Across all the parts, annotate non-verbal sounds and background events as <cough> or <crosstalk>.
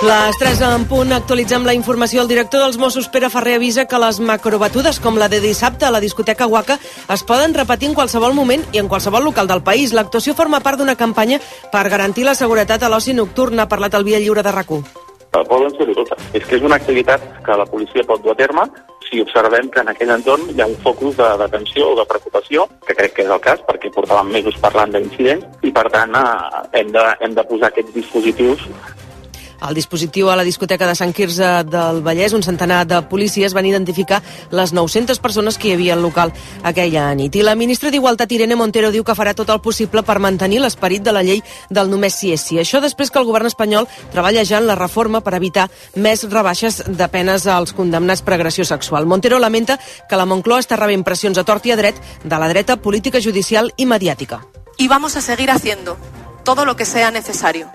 Les 3 en punt actualitzem la informació. El director dels Mossos, Pere Ferrer, avisa que les macrobatudes com la de dissabte a la discoteca Waka es poden repetir en qualsevol moment i en qualsevol local del país. L'actuació forma part d'una campanya per garantir la seguretat a l'oci nocturn. Ha parlat el Via Lliure de rac Poden ser-ho totes. És que és una activitat que la policia pot dur a terme si observem que en aquell entorn hi ha un focus de, tensió o de preocupació, que crec que és el cas, perquè portàvem mesos parlant d'incidents, i per tant eh, hem, de, hem de posar aquests dispositius al dispositiu a la discoteca de Sant Quirze del Vallès, un centenar de policies van identificar les 900 persones que hi havia al local aquella nit. I la ministra d'Igualtat, Irene Montero, diu que farà tot el possible per mantenir l'esperit de la llei del només si és si. Això després que el govern espanyol treballa ja en la reforma per evitar més rebaixes de penes als condemnats per agressió sexual. Montero lamenta que la Moncloa està rebent pressions a tort i a dret de la dreta política, judicial i mediàtica. Y vamos a seguir haciendo todo lo que sea necesario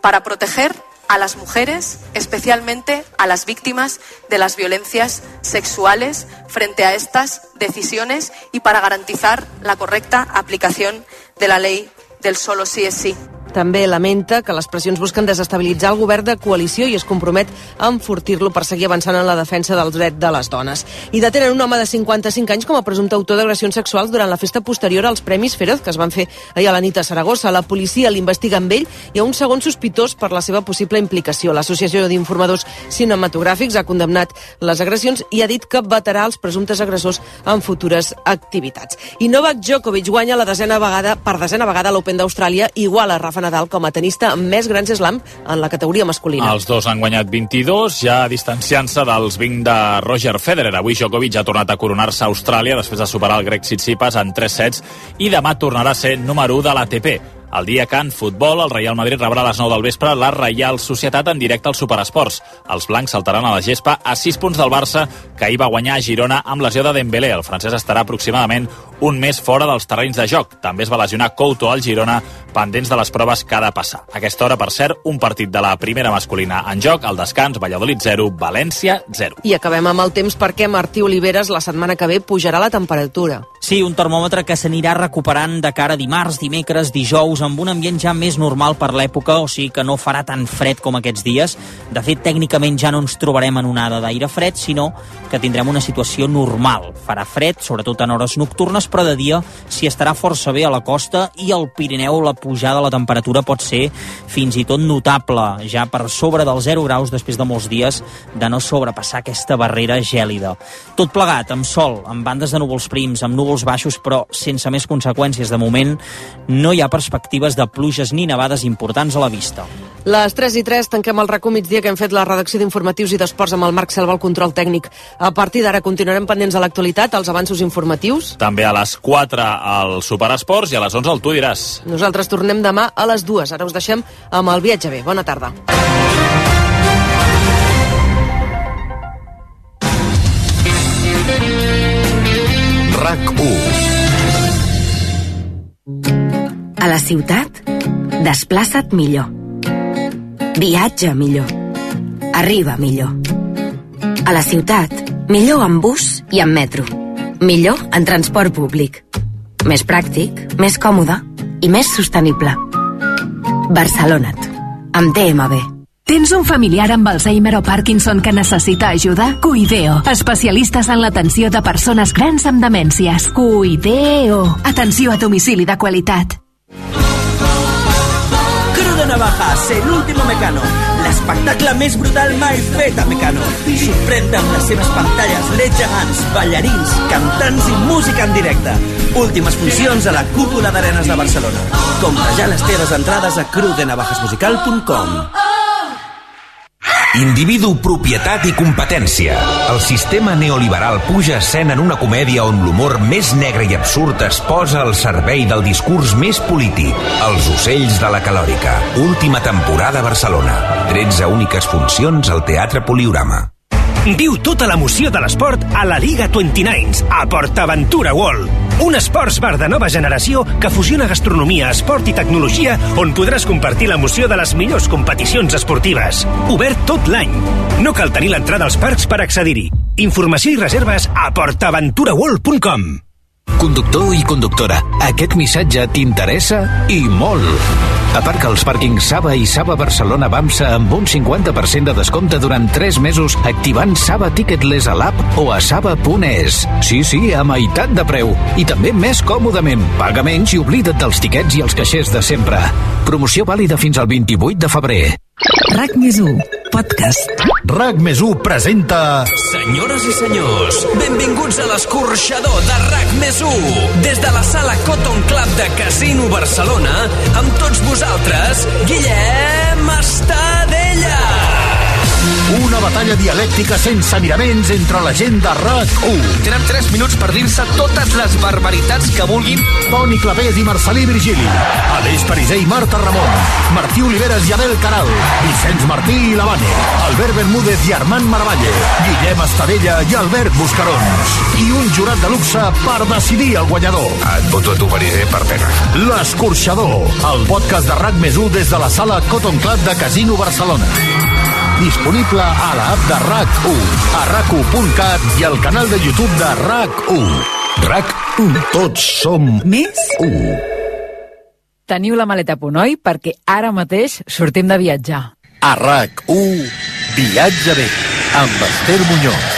para proteger a las mujeres, especialmente a las víctimas de las violencias sexuales frente a estas decisiones y para garantizar la correcta aplicación de la ley del solo sí es sí. També lamenta que les pressions busquen desestabilitzar el govern de coalició i es compromet a enfortir-lo per seguir avançant en la defensa dels drets de les dones. I detenen un home de 55 anys com a presumpte autor d'agressions sexuals durant la festa posterior als Premis Feroz que es van fer ahir a la nit a Saragossa. La policia l'investiga amb ell i a un segon sospitós per la seva possible implicació. L'Associació d'Informadors Cinematogràfics ha condemnat les agressions i ha dit que vetarà els presumptes agressors en futures activitats. I Novak Djokovic guanya la desena vegada per desena vegada l'Open d'Austràlia, igual a Rafa Nadal com a tenista amb més grans slam en la categoria masculina. Els dos han guanyat 22, ja distanciant-se dels 20 de Roger Federer. Avui Djokovic ha tornat a coronar-se a Austràlia després de superar el grec Tsitsipas en 3 sets i demà tornarà a ser número 1 de l'ATP. El dia que en futbol, el Real Madrid rebrà a les 9 del vespre la Reial Societat en directe al Superesports. Els blancs saltaran a la gespa a 6 punts del Barça, que ahir va guanyar a Girona amb lesió de Dembélé. El francès estarà aproximadament un mes fora dels terrenys de joc. També es va lesionar Couto al Girona, pendents de les proves que ha de passar. A aquesta hora, per cert, un partit de la primera masculina en joc, al descans, Valladolid 0, València 0. I acabem amb el temps perquè Martí Oliveres la setmana que ve pujarà la temperatura. Sí, un termòmetre que s'anirà recuperant de cara a dimarts, dimecres, dijous, amb un ambient ja més normal per l'època, o sigui que no farà tan fred com aquests dies. De fet, tècnicament ja no ens trobarem en onada d'aire fred, sinó que tindrem una situació normal. Farà fred, sobretot en hores nocturnes, però de dia s'hi estarà força bé a la costa i al Pirineu la pujada de la temperatura pot ser fins i tot notable, ja per sobre dels 0 graus després de molts dies de no sobrepassar aquesta barrera gèlida. Tot plegat, amb sol, amb bandes de núvols prims, amb núvols baixos, però sense més conseqüències. De moment, no hi ha perspectives de pluges ni nevades importants a la vista. Les 3 i 3 tanquem el racó migdia que hem fet la redacció d'informatius i d'esports amb el Marc Selva, el control tècnic. A partir d'ara continuarem pendents a l'actualitat, als avanços informatius. També a les 4 al Superesports i a les 11 al Tu diràs. Nosaltres tornem demà a les 2. Ara us deixem amb el viatge bé. Bona tarda. RAC 1 A la ciutat, desplaça't millor. Viatja millor. Arriba millor. A la ciutat, millor amb bus i amb metro. Millor en transport públic. Més pràctic, més còmode i més sostenible. Barcelona't. Amb DMB. Tens un familiar amb Alzheimer o Parkinson que necessita ajuda? Cuideo, especialistes en l'atenció de persones grans amb demències. Cuideo, atenció a domicili de qualitat. Navajas, el último mecano. L'espectacle més brutal mai fet a Mecano. Sorprèn amb les seves pantalles LED gegants, ballarins, cantants i música en directe. Últimes funcions a la cúpula d'Arenes de Barcelona. Compra ja les teves entrades a crudenavajasmusical.com. Individu, propietat i competència. El sistema neoliberal puja escena en una comèdia on l'humor més negre i absurd es posa al servei del discurs més polític. Els ocells de la calòrica. Última temporada a Barcelona. 13 úniques funcions al Teatre Poliorama. Viu tota l'emoció de l'esport a la Liga 29 a PortAventura World. Un esports bar de nova generació que fusiona gastronomia, esport i tecnologia on podràs compartir l'emoció de les millors competicions esportives. Obert tot l'any. No cal tenir l'entrada als parcs per accedir-hi. Informació i reserves a portaventuraworld.com Conductor i conductora, aquest missatge t'interessa i molt. Aparca als pàrquings Saba i Saba Barcelona Bamsa amb un 50% de descompte durant 3 mesos activant Saba Ticketless a l'app o a saba.es. Sí, sí, a meitat de preu. I també més còmodament. Paga menys i oblida't dels tiquets i els caixers de sempre. Promoció vàlida fins al 28 de febrer. RAC més 1, podcast. RAC més 1 presenta... Senyores i senyors, benvinguts a l'escorxador de RAC més 1. Des de la sala Cotton Club de Casino Barcelona, amb tots vosaltres, Guillem Estadella. Una batalla dialèctica sense miraments entre la gent de RAC1. Tenen 3 minuts per dir-se totes les barbaritats que vulguin. Toni Clavés i Marcelí Virgili. Aleix Pariser i Marta Ramon. Martí Oliveres i Abel Caral. Vicenç Martí i Lavane. Albert Bermúdez i Armand Maravalle. Guillem Estadella i Albert Buscarons. I un jurat de luxe per decidir el guanyador. Et voto a tu, Pariser, per pena. L'Escorxador, el podcast de RAC més 1 des de la sala Cotton Club de Casino Barcelona. Disponible a l'app de RAC1, a rac1.cat i al canal de YouTube de RAC1. RAC1. Tots som Més 1. Teniu la maleta a punt, oi? Perquè ara mateix sortim de viatjar. A RAC1, Viatge bé, amb Esther Muñoz.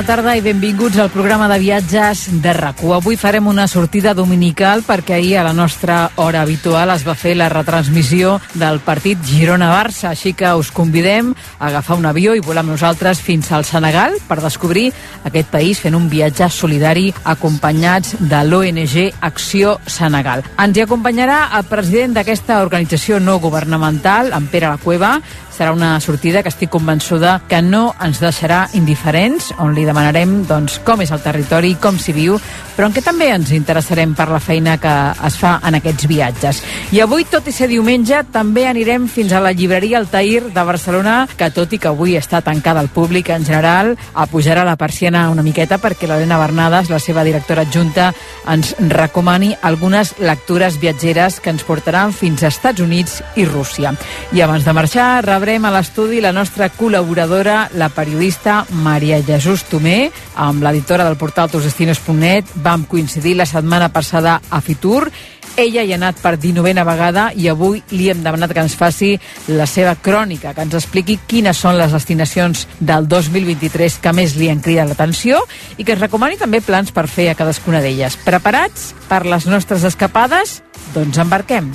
Bona tarda i benvinguts al programa de viatges de rac Avui farem una sortida dominical perquè ahir a la nostra hora habitual es va fer la retransmissió del partit Girona-Barça, així que us convidem a agafar un avió i volar amb nosaltres fins al Senegal per descobrir aquest país fent un viatge solidari acompanyats de l'ONG Acció Senegal. Ens hi acompanyarà el president d'aquesta organització no governamental, en Pere La Cueva, serà una sortida que estic convençuda que no ens deixarà indiferents, on li demanarem doncs, com és el territori, com s'hi viu, però en què també ens interessarem per la feina que es fa en aquests viatges. I avui, tot i ser diumenge, també anirem fins a la llibreria Altair de Barcelona, que tot i que avui està tancada al públic en general, a pujarà la persiana una miqueta perquè l'Helena Bernades, la seva directora adjunta, ens recomani algunes lectures viatgeres que ens portaran fins als Estats Units i Rússia. I abans de marxar, rebrem a l'estudi la nostra col·laboradora, la periodista Maria Jesús Tomé, amb l'editora del portal tosdestinos.net. Vam coincidir la setmana passada a Fitur. Ella hi ha anat per 19a vegada i avui li hem demanat que ens faci la seva crònica, que ens expliqui quines són les destinacions del 2023 que més li han cridat l'atenció i que es recomani també plans per fer a cadascuna d'elles. Preparats per les nostres escapades? Doncs embarquem.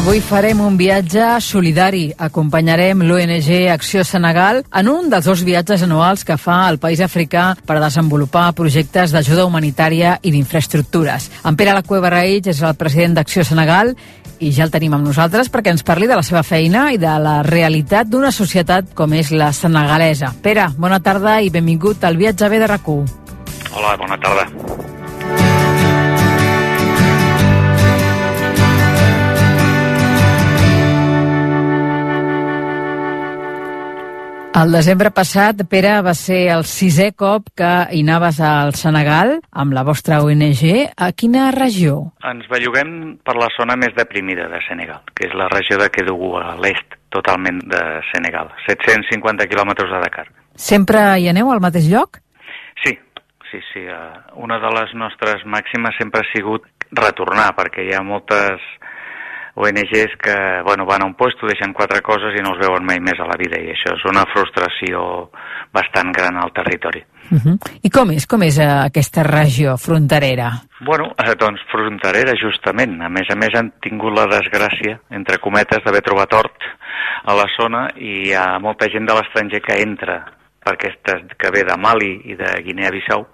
Avui farem un viatge solidari. Acompanyarem l'ONG Acció Senegal en un dels dos viatges anuals que fa el país africà per desenvolupar projectes d'ajuda humanitària i d'infraestructures. En Pere La Cueva Raïch és el president d'Acció Senegal i ja el tenim amb nosaltres perquè ens parli de la seva feina i de la realitat d'una societat com és la senegalesa. Pere, bona tarda i benvingut al viatge B de rac Hola, bona tarda. El desembre passat, Pere, va ser el sisè cop que hi anaves al Senegal amb la vostra ONG. A quina regió? Ens belluguem per la zona més deprimida de Senegal, que és la regió de Kédougou, a l'est totalment de Senegal, 750 quilòmetres de Dakar. Sempre hi aneu al mateix lloc? Sí, sí, sí. Uh, una de les nostres màximes sempre ha sigut retornar, perquè hi ha moltes ONGs que bueno, van a un lloc, deixen quatre coses i no els veuen mai més a la vida i això és una frustració bastant gran al territori. Uh -huh. I com és, com és eh, aquesta regió fronterera? Bueno, eh, doncs fronterera justament. A més a més han tingut la desgràcia, entre cometes, d'haver trobat hort a la zona i hi ha molta gent de l'estranger que entra per aquestes, que ve de Mali i de Guinea-Bissau,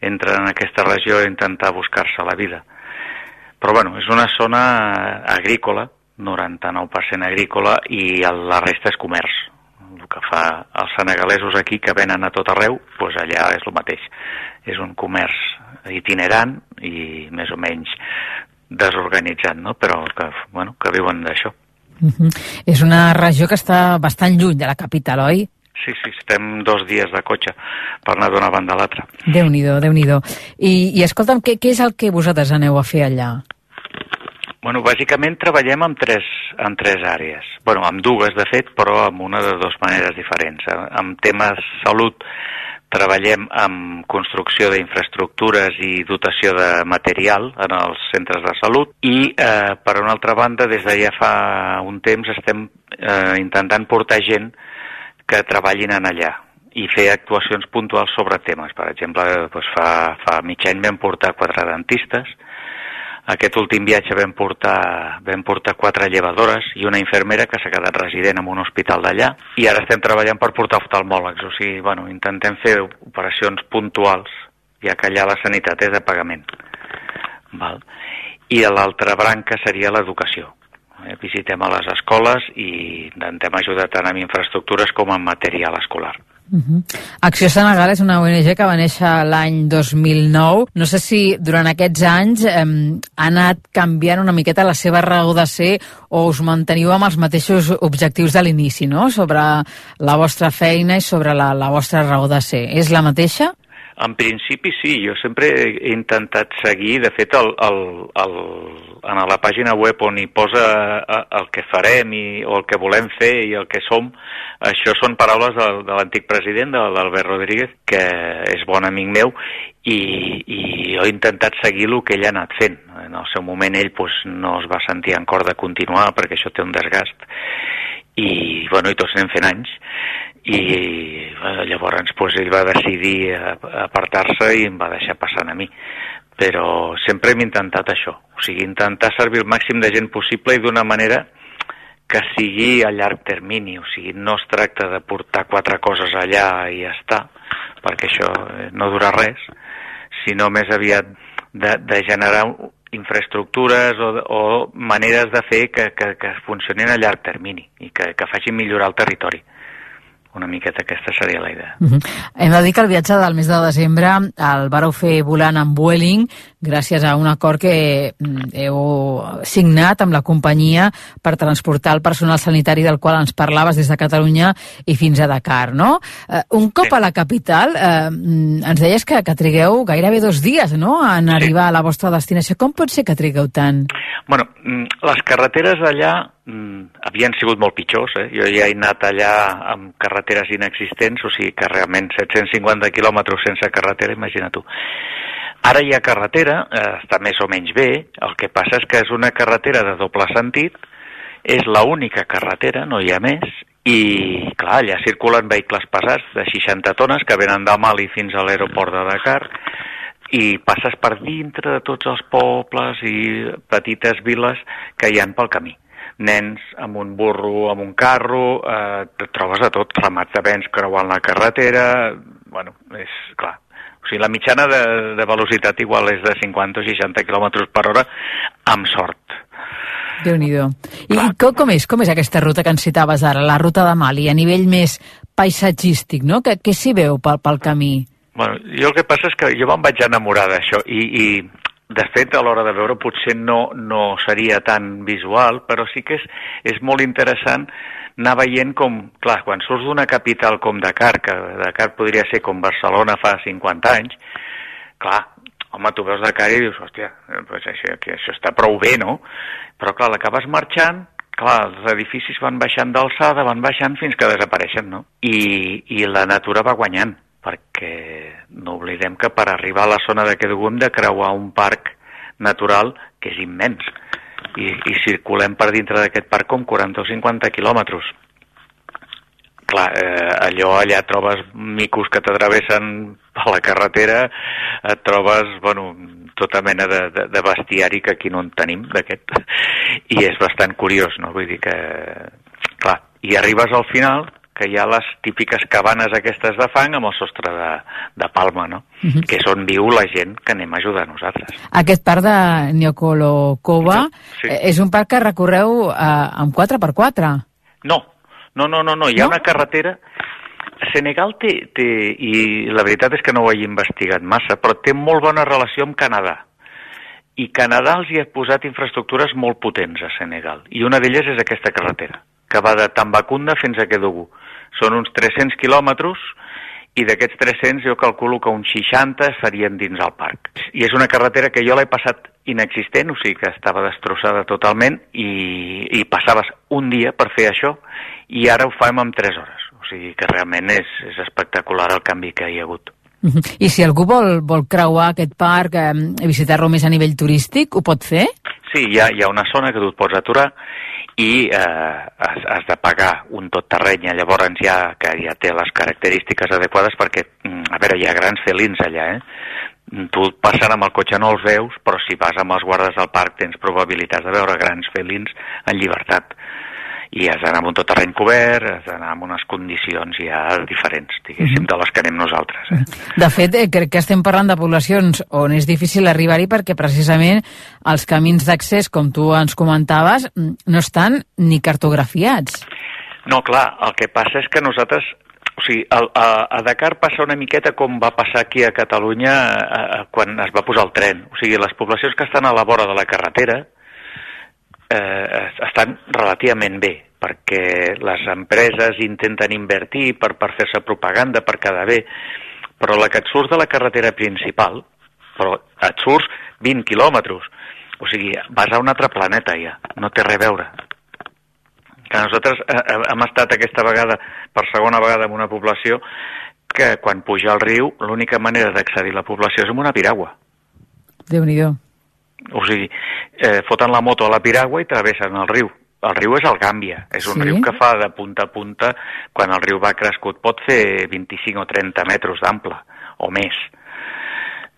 entra en aquesta regió a intentar buscar-se la vida però bueno, és una zona agrícola, 99% agrícola, i la resta és comerç. El que fa els senegalesos aquí, que venen a tot arreu, doncs allà és el mateix. És un comerç itinerant i més o menys desorganitzat, no? però que, bueno, que viuen d'això. Uh -huh. És una regió que està bastant lluny de la capital, oi? Sí, sí, estem dos dies de cotxe per anar d'una banda a l'altra. Déu-n'hi-do, déu nhi déu I, I escolta'm, què, què és el que vosaltres aneu a fer allà? Bueno, bàsicament treballem amb tres, en tres àrees. Bueno, amb dues, de fet, però amb una de dues maneres diferents. Amb temes salut treballem amb construcció d'infraestructures i dotació de material en els centres de salut i, eh, per una altra banda, des de ja fa un temps estem eh, intentant portar gent que treballin en allà i fer actuacions puntuals sobre temes. Per exemple, doncs fa, fa mig any vam portar quatre dentistes, aquest últim viatge vam portar, vam portar quatre llevadores i una infermera que s'ha quedat resident en un hospital d'allà i ara estem treballant per portar oftalmòlegs, o sigui, bueno, intentem fer operacions puntuals, ja que allà la sanitat és de pagament. Val? I l'altra branca seria l'educació. Eh, visitem a les escoles i intentem ajudar tant amb infraestructures com amb material escolar. Uh -huh. Acció Senegal és una ONG que va néixer l'any 2009. No sé si durant aquests anys eh, ha anat canviant una miqueta la seva raó de ser o us manteniu amb els mateixos objectius de l'inici, no?, sobre la vostra feina i sobre la, la vostra raó de ser. És la mateixa? En principi sí, jo sempre he intentat seguir, de fet el, el, el, en la pàgina web on hi posa eh, el que farem i, o el que volem fer i el que som, això són paraules de, de l'antic president, de l'Albert Rodríguez, que és bon amic meu, i, i jo he intentat seguir el que ell ha anat fent. En el seu moment ell pues, no es va sentir en cor de continuar perquè això té un desgast, i, bueno, i tots anem fent anys i eh, llavors pues, ell va decidir apartar-se i em va deixar passant a mi. Però sempre hem intentat això o sigui, intentar servir el màxim de gent possible i d'una manera que sigui a llarg termini, o sigui, no es tracta de portar quatre coses allà i ja està, perquè això eh, no dura res, sinó més aviat de, de generar infraestructures o, o maneres de fer que, que, que funcionin a llarg termini i que, que facin millorar el territori una miqueta aquesta seria la idea. Uh -huh. Hem de dir que el viatge del mes de desembre el vareu fer volant amb Vueling gràcies a un acord que mm, heu signat amb la companyia per transportar el personal sanitari del qual ens parlaves des de Catalunya i fins a Dakar, no? Uh, un cop sí. a la capital, uh, ens deies que, que trigueu gairebé dos dies, no?, en sí. arribar a la vostra destinació. Com pot ser que trigueu tant? Bueno, mm, les carreteres allà mm, havien sigut molt pitjors. Eh? Jo ja he anat allà amb carreteres inexistents, o sigui que realment 750 quilòmetres sense carretera, imagina tu. Ara hi ha carretera, eh, està més o menys bé, el que passa és que és una carretera de doble sentit, és la única carretera, no hi ha més, i clar, allà circulen vehicles pesats de 60 tones que venen de Mali fins a l'aeroport de Dakar, i passes per dintre de tots els pobles i petites viles que hi han pel camí nens amb un burro, amb un carro, eh, et trobes de tot, ramats de vents creuant la carretera, bueno, és clar. O sigui, la mitjana de, de velocitat igual és de 50 o 60 km per hora, amb sort. déu nhi I com, com és, com és aquesta ruta que ens citaves ara, la ruta de Mali, a nivell més paisatgístic, no? Què s'hi veu pel, pel camí? Bueno, jo el que passa és que jo me'n vaig enamorar d'això i, i de fet, a l'hora de veure potser no, no seria tan visual, però sí que és, és molt interessant anar veient com, clar, quan surts d'una capital com Dakar, que Dakar podria ser com Barcelona fa 50 anys, clar, home, tu veus Dakar i dius, hòstia, pues això, això està prou bé, no? Però clar, l'acabes marxant, clar, els edificis van baixant d'alçada, van baixant fins que desapareixen, no? I, I la natura va guanyant perquè no oblidem que per arribar a la zona de Kedugum hem de creuar un parc natural que és immens i, i circulem per dintre d'aquest parc com 40 o 50 quilòmetres. Clar, eh, allò allà trobes micos que t'atravessen a la carretera, et trobes, bueno, tota mena de, de, de bestiari que aquí no en tenim, d'aquest, <laughs> i és bastant curiós, no? Vull dir que, clar, i arribes al final, que hi ha les típiques cabanes aquestes de fang amb el sostre de, de palma, no? Uh mhm. -huh. Que és on viu la gent que anem a ajudar a nosaltres. Aquest parc de Nyokolo-Koba sí. Eh, és un parc que recorreu eh, amb 4x4? No, no, no, no, no. hi ha no? una carretera Senegal té, té, i la veritat és que no ho he investigat massa, però té molt bona relació amb Canadà. I Canadà els hi ha posat infraestructures molt potents a Senegal. I una d'elles és aquesta carretera, que va de Tambacunda fins a Kedougou. Són uns 300 quilòmetres i d'aquests 300 jo calculo que uns 60 serien dins el parc. I és una carretera que jo l'he passat inexistent, o sigui que estava destrossada totalment i, i passaves un dia per fer això i ara ho fem en 3 hores. O sigui que realment és, és espectacular el canvi que hi ha hagut. Mhm. I si algú vol, vol creuar aquest parc, eh, visitar-lo més a nivell turístic, ho pot fer? Sí, hi ha, hi ha una zona que tu et pots aturar i eh, has, has de pagar un tot terreny, llavors ja, que ja té les característiques adequades perquè, mm, a veure, hi ha grans felins allà, eh? Tu passant amb el cotxe no els veus, però si vas amb els guardes del parc tens probabilitats de veure grans felins en llibertat i has d'anar amb un tot terreny cobert, has d'anar amb unes condicions ja diferents, diguéssim, mhm. de les que anem nosaltres. Eh? De fet, eh, crec que estem parlant de poblacions on és difícil arribar-hi perquè precisament els camins d'accés, com tu ens comentaves, no estan ni cartografiats. No, clar, el que passa és que nosaltres o sigui, a, a, a Dakar passa una miqueta com va passar aquí a Catalunya a, a, quan es va posar el tren. O sigui, les poblacions que estan a la vora de la carretera, eh, estan relativament bé, perquè les empreses intenten invertir per, per fer-se propaganda, per quedar bé, però la que et surts de la carretera principal, però et surts 20 quilòmetres, o sigui, vas a un altre planeta ja, no té res a veure. Que nosaltres eh, eh, hem estat aquesta vegada, per segona vegada, en una població que quan puja al riu, l'única manera d'accedir a la població és amb una piragua. Déu-n'hi-do. O sigui, eh, foten la moto a la piragua i travessen el riu. El riu és el Gàmbia, és un sí? riu que fa de punta a punta, quan el riu va crescut pot fer 25 o 30 metres d'ample, o més.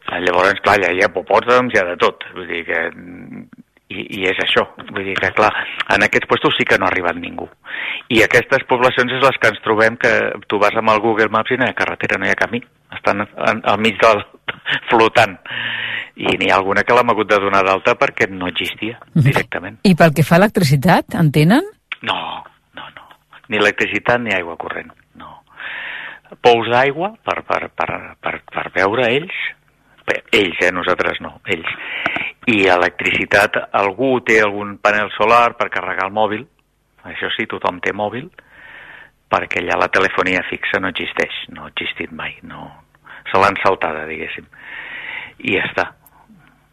Llavors, clar, ja hi ha popòtams, hi ha de tot. Vull dir que i, i és això, vull dir que clar, en aquests puestos sí que no ha arribat ningú. I aquestes poblacions és les que ens trobem que tu vas amb el Google Maps i no hi ha carretera, no hi ha camí, estan en, al mig del <laughs> flotant. I n'hi ha alguna que l'hem hagut de donar d'alta perquè no existia mhm. directament. I pel que fa a electricitat, en tenen? No, no, no. Ni electricitat ni aigua corrent, no. Pous d'aigua per, per, per, per, per veure ells, ells, eh? nosaltres no, ells i electricitat, algú té algun panel solar per carregar el mòbil, això sí, tothom té mòbil, perquè allà la telefonia fixa no existeix, no ha existit mai, no... se l'han saltada, diguéssim. I ja està.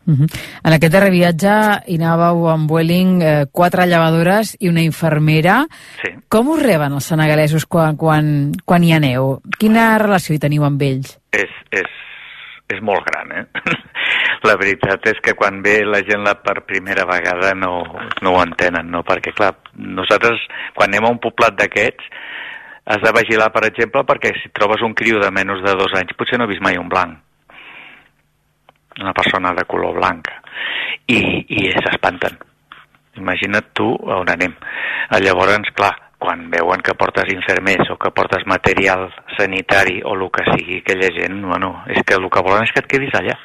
Uh mhm. -huh. En aquest darrer viatge hi anàveu amb Vueling eh, quatre llevadores i una infermera. Sí. Com us reben els senegalesos quan, quan, quan hi aneu? Quina relació hi teniu amb ells? És, és, és molt gran, eh? <laughs> La veritat és que quan ve la gent la per primera vegada no, no ho entenen, no? Perquè, clar, nosaltres, quan anem a un poblat d'aquests, has de vigilar, per exemple, perquè si trobes un criu de menys de dos anys, potser no he vist mai un blanc. Una persona de color blanc. I, i s'espanten. Imagina't tu on anem. Llavors, clar, quan veuen que portes infermers o que portes material sanitari o el que sigui, aquella gent, bueno, és que el que volen és que et quedis allà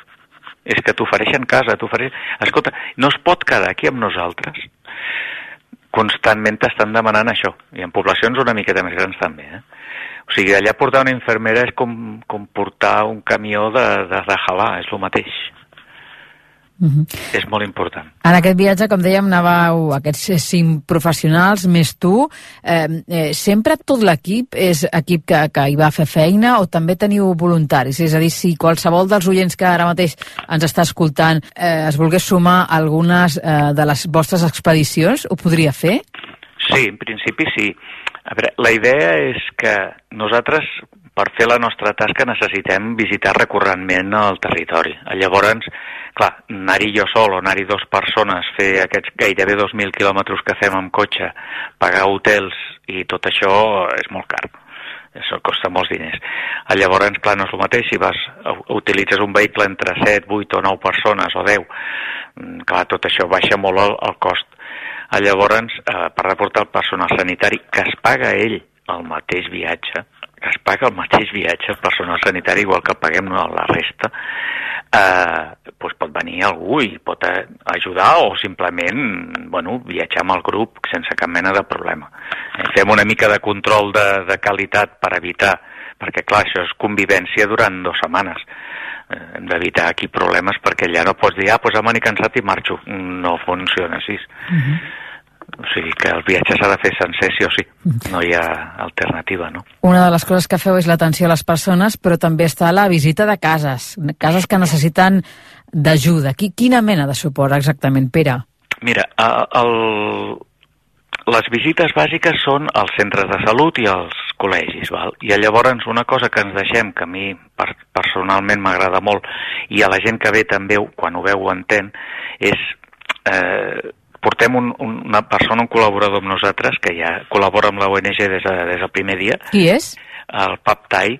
és que t'ofereixen casa, t'ofereixen... Escolta, no es pot quedar aquí amb nosaltres. Constantment t'estan demanant això, i en poblacions una miqueta més grans també, eh? O sigui, allà portar una infermera és com, com portar un camió de, de, de halà, és el mateix. Uh mhm. -huh. És molt important. En aquest viatge, com dèiem, anàveu aquests cinc professionals, més tu. Eh, eh, sempre tot l'equip és equip que, que hi va fer feina o també teniu voluntaris? És a dir, si qualsevol dels oients que ara mateix ens està escoltant eh, es volgués sumar a algunes eh, de les vostres expedicions, ho podria fer? Sí, en principi sí. A veure, la idea és que nosaltres, per fer la nostra tasca, necessitem visitar recurrentment el territori. Llavors, clar, anar-hi jo sol o anar-hi dues persones, fer aquests gairebé 2.000 quilòmetres que fem amb cotxe, pagar hotels i tot això és molt car. Això costa molts diners. Llavors, clar, no és el mateix si vas, utilitzes un vehicle entre 7, 8 o 9 persones o 10. Mm, clar, tot això baixa molt el, el cost. Llavors, eh, per reportar el personal sanitari, que es paga ell el mateix viatge, que es paga el mateix viatge al personal sanitari igual que paguem la resta, eh, doncs pot venir algú i pot eh, ajudar o simplement bueno, viatjar amb el grup sense cap mena de problema. Eh, fem una mica de control de, de qualitat per evitar, perquè clar, això és convivència durant dues setmanes. Eh, hem d'evitar aquí problemes perquè allà no pots dir, ah, doncs hem cansat i marxo. No funciona així. Uh -huh. O sigui que el viatge s'ha de fer sencer sí o sí, no hi ha alternativa, no? Una de les coses que feu és l'atenció a les persones, però també està la visita de cases, cases que necessiten d'ajuda. Quina mena de suport exactament, Pere? Mira, el, les visites bàsiques són als centres de salut i als col·legis, val? i llavors una cosa que ens deixem, que a mi per, personalment m'agrada molt, i a la gent que ve també, quan ho veu ho entén, és eh, portem un, una persona, un col·laborador amb nosaltres, que ja col·labora amb la ONG des, de, des del primer dia. Qui és? El Pap Tai,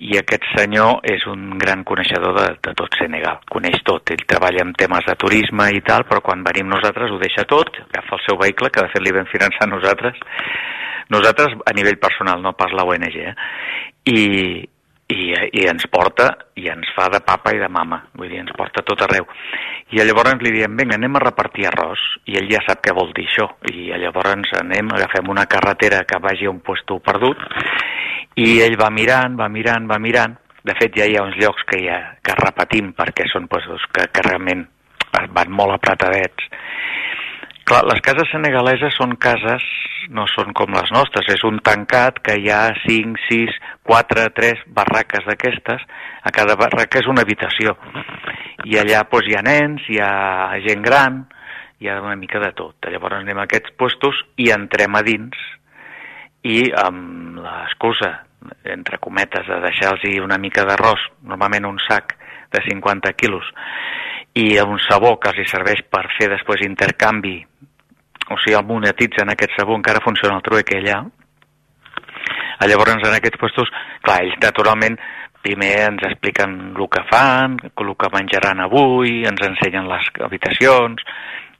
i aquest senyor és un gran coneixedor de, de tot Senegal, coneix tot, ell treballa en temes de turisme i tal, però quan venim nosaltres ho deixa tot, agafa el seu vehicle, que de fet li vam finançar nosaltres, nosaltres a nivell personal, no pas la ONG, eh? I, i, i ens porta i ens fa de papa i de mama, vull dir, ens porta tot arreu. I llavors li diem, vinga, anem a repartir arròs, i ell ja sap què vol dir això, i llavors anem, agafem una carretera que vagi a un puesto perdut, i ell va mirant, va mirant, va mirant. De fet, ja hi ha uns llocs que, ja, que repetim perquè són pues, que, que realment van molt apretadets. Clar, les cases senegaleses són cases, no són com les nostres, és un tancat que hi ha 5, 6, 4, 3 barraques d'aquestes, a cada barraca és una habitació. I allà pues, hi ha nens, hi ha gent gran, hi ha una mica de tot. Llavors anem a aquests puestos i entrem a dins i amb l'excusa, entre cometes, de deixar-los una mica d'arròs, normalment un sac de 50 quilos, i un sabó que els serveix per fer després intercanvi, o sigui, el monetitzen aquest sabó, encara funciona el trueque allà. Llavors, en aquests puestos, clar, ells naturalment primer ens expliquen el que fan, el que menjaran avui, ens ensenyen les habitacions,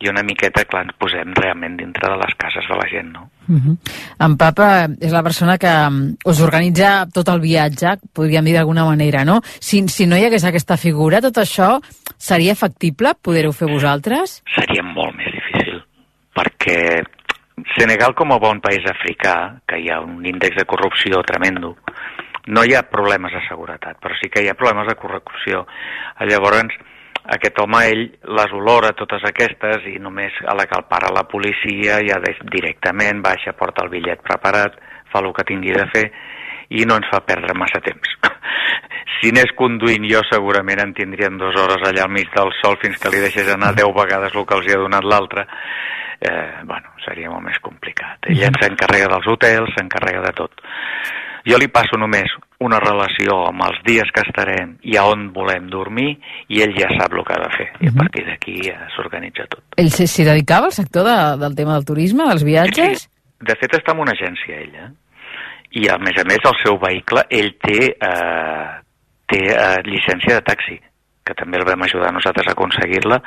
i una miqueta, clar, ens posem realment dintre de les cases de la gent, no? Uh -huh. En Papa és la persona que mm, us organitza tot el viatge, podríem dir d'alguna manera, no? Si, si no hi hagués aquesta figura, tot això seria factible poder-ho fer vosaltres? Seria molt més difícil, perquè Senegal, com a bon país africà, que hi ha un índex de corrupció tremendo, no hi ha problemes de seguretat, però sí que hi ha problemes de corrupció. Llavors, aquest home, ell les olora totes aquestes i només a la que el para la policia ja directament baixa, porta el bitllet preparat, fa el que tingui de fer i no ens fa perdre massa temps. Si anés conduint jo segurament en tindríem dues hores allà al mig del sol fins que li deixés anar deu vegades el que els hi ha donat l'altre. Eh, bueno, seria molt més complicat. Ella s'encarrega dels hotels, s'encarrega de tot. Jo li passo només una relació amb els dies que estarem i a on volem dormir i ell ja sap el que ha de fer i a partir d'aquí ja s'organitza tot. Ell s'hi dedicava al sector de, del tema del turisme, dels viatges? Sí, de fet està en una agència ella i a més a més el seu vehicle ell té, eh, té eh, llicència de taxi que també el vam ajudar nosaltres a aconseguir-la.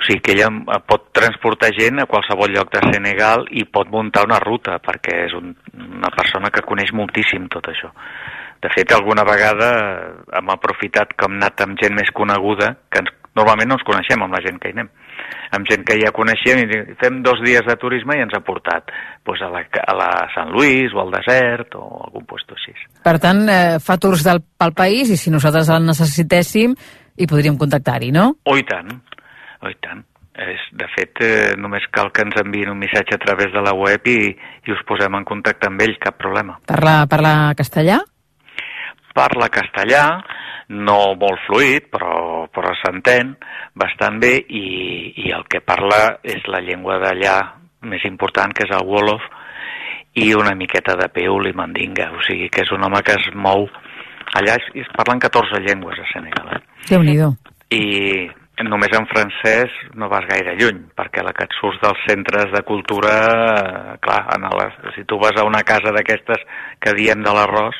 O sigui que ella eh, pot transportar gent a qualsevol lloc de Senegal i pot muntar una ruta, perquè és un, una persona que coneix moltíssim tot això. De fet, alguna vegada hem aprofitat que hem anat amb gent més coneguda, que ens, normalment no ens coneixem amb la gent que hi anem, amb gent que ja coneixem i fem dos dies de turisme i ens ha portat pues, a, la, a la Sant Lluís o al desert o algun lloc així. Per tant, eh, fa tours del, pel país i si nosaltres el necessitéssim i podríem contactar-hi, no? Oh, i tant, oh, i tant. És, de fet, eh, només cal que ens enviïn un missatge a través de la web i, i us posem en contacte amb ell, cap problema. Parla, parla castellà? Parla castellà, no molt fluid, però, però s'entén bastant bé i, i el que parla és la llengua d'allà més important, que és el Wolof, i una miqueta de peul i mandinga, o sigui que és un home que es mou... Allà. Es, es parlen 14 llengües a Senegal, eh? déu nhi I només en francès no vas gaire lluny, perquè la que et surts dels centres de cultura, clar, en les, si tu vas a una casa d'aquestes que diem de l'arròs,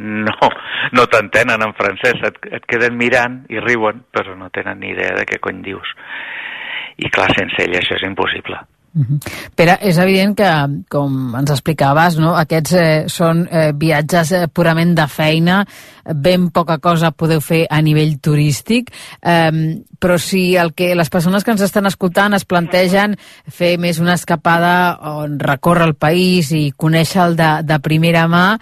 no, no t'entenen en francès, et, et queden mirant i riuen, però no tenen ni idea de què cony dius. I clar, sense ell això és impossible. Uh -huh. Pere, és evident que, com ens explicaves, no, aquests eh, són eh, viatges eh, purament de feina, ben poca cosa podeu fer a nivell turístic, eh, però si el que les persones que ens estan escoltant es plantegen fer més una escapada on recórrer el país i conèixer-el de, de primera mà,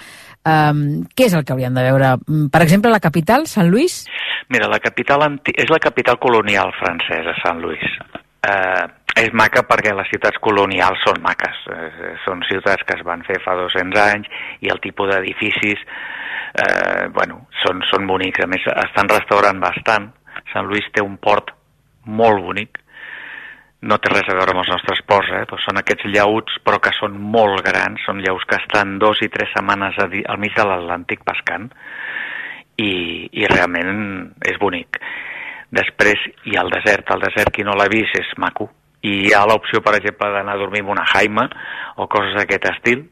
Um, què és el que haurien de veure? Per exemple, la capital, Sant Lluís? Mira, la capital és la capital colonial francesa, Sant Lluís. Uh, és maca perquè les ciutats colonials són maques. Eh, són ciutats que es van fer fa 200 anys i el tipus d'edificis eh, bueno, són, són bonics. A més, estan restaurant bastant. Sant Lluís té un port molt bonic. No té res a veure amb els nostres ports, eh? Però són aquests llauts, però que són molt grans. Són llaus que estan dos i tres setmanes al mig de l'Atlàntic pescant i, i realment és bonic. Després hi ha el desert. El desert, qui no l'ha vist, és maco i hi ha l'opció, per exemple, d'anar a dormir amb una jaima o coses d'aquest estil.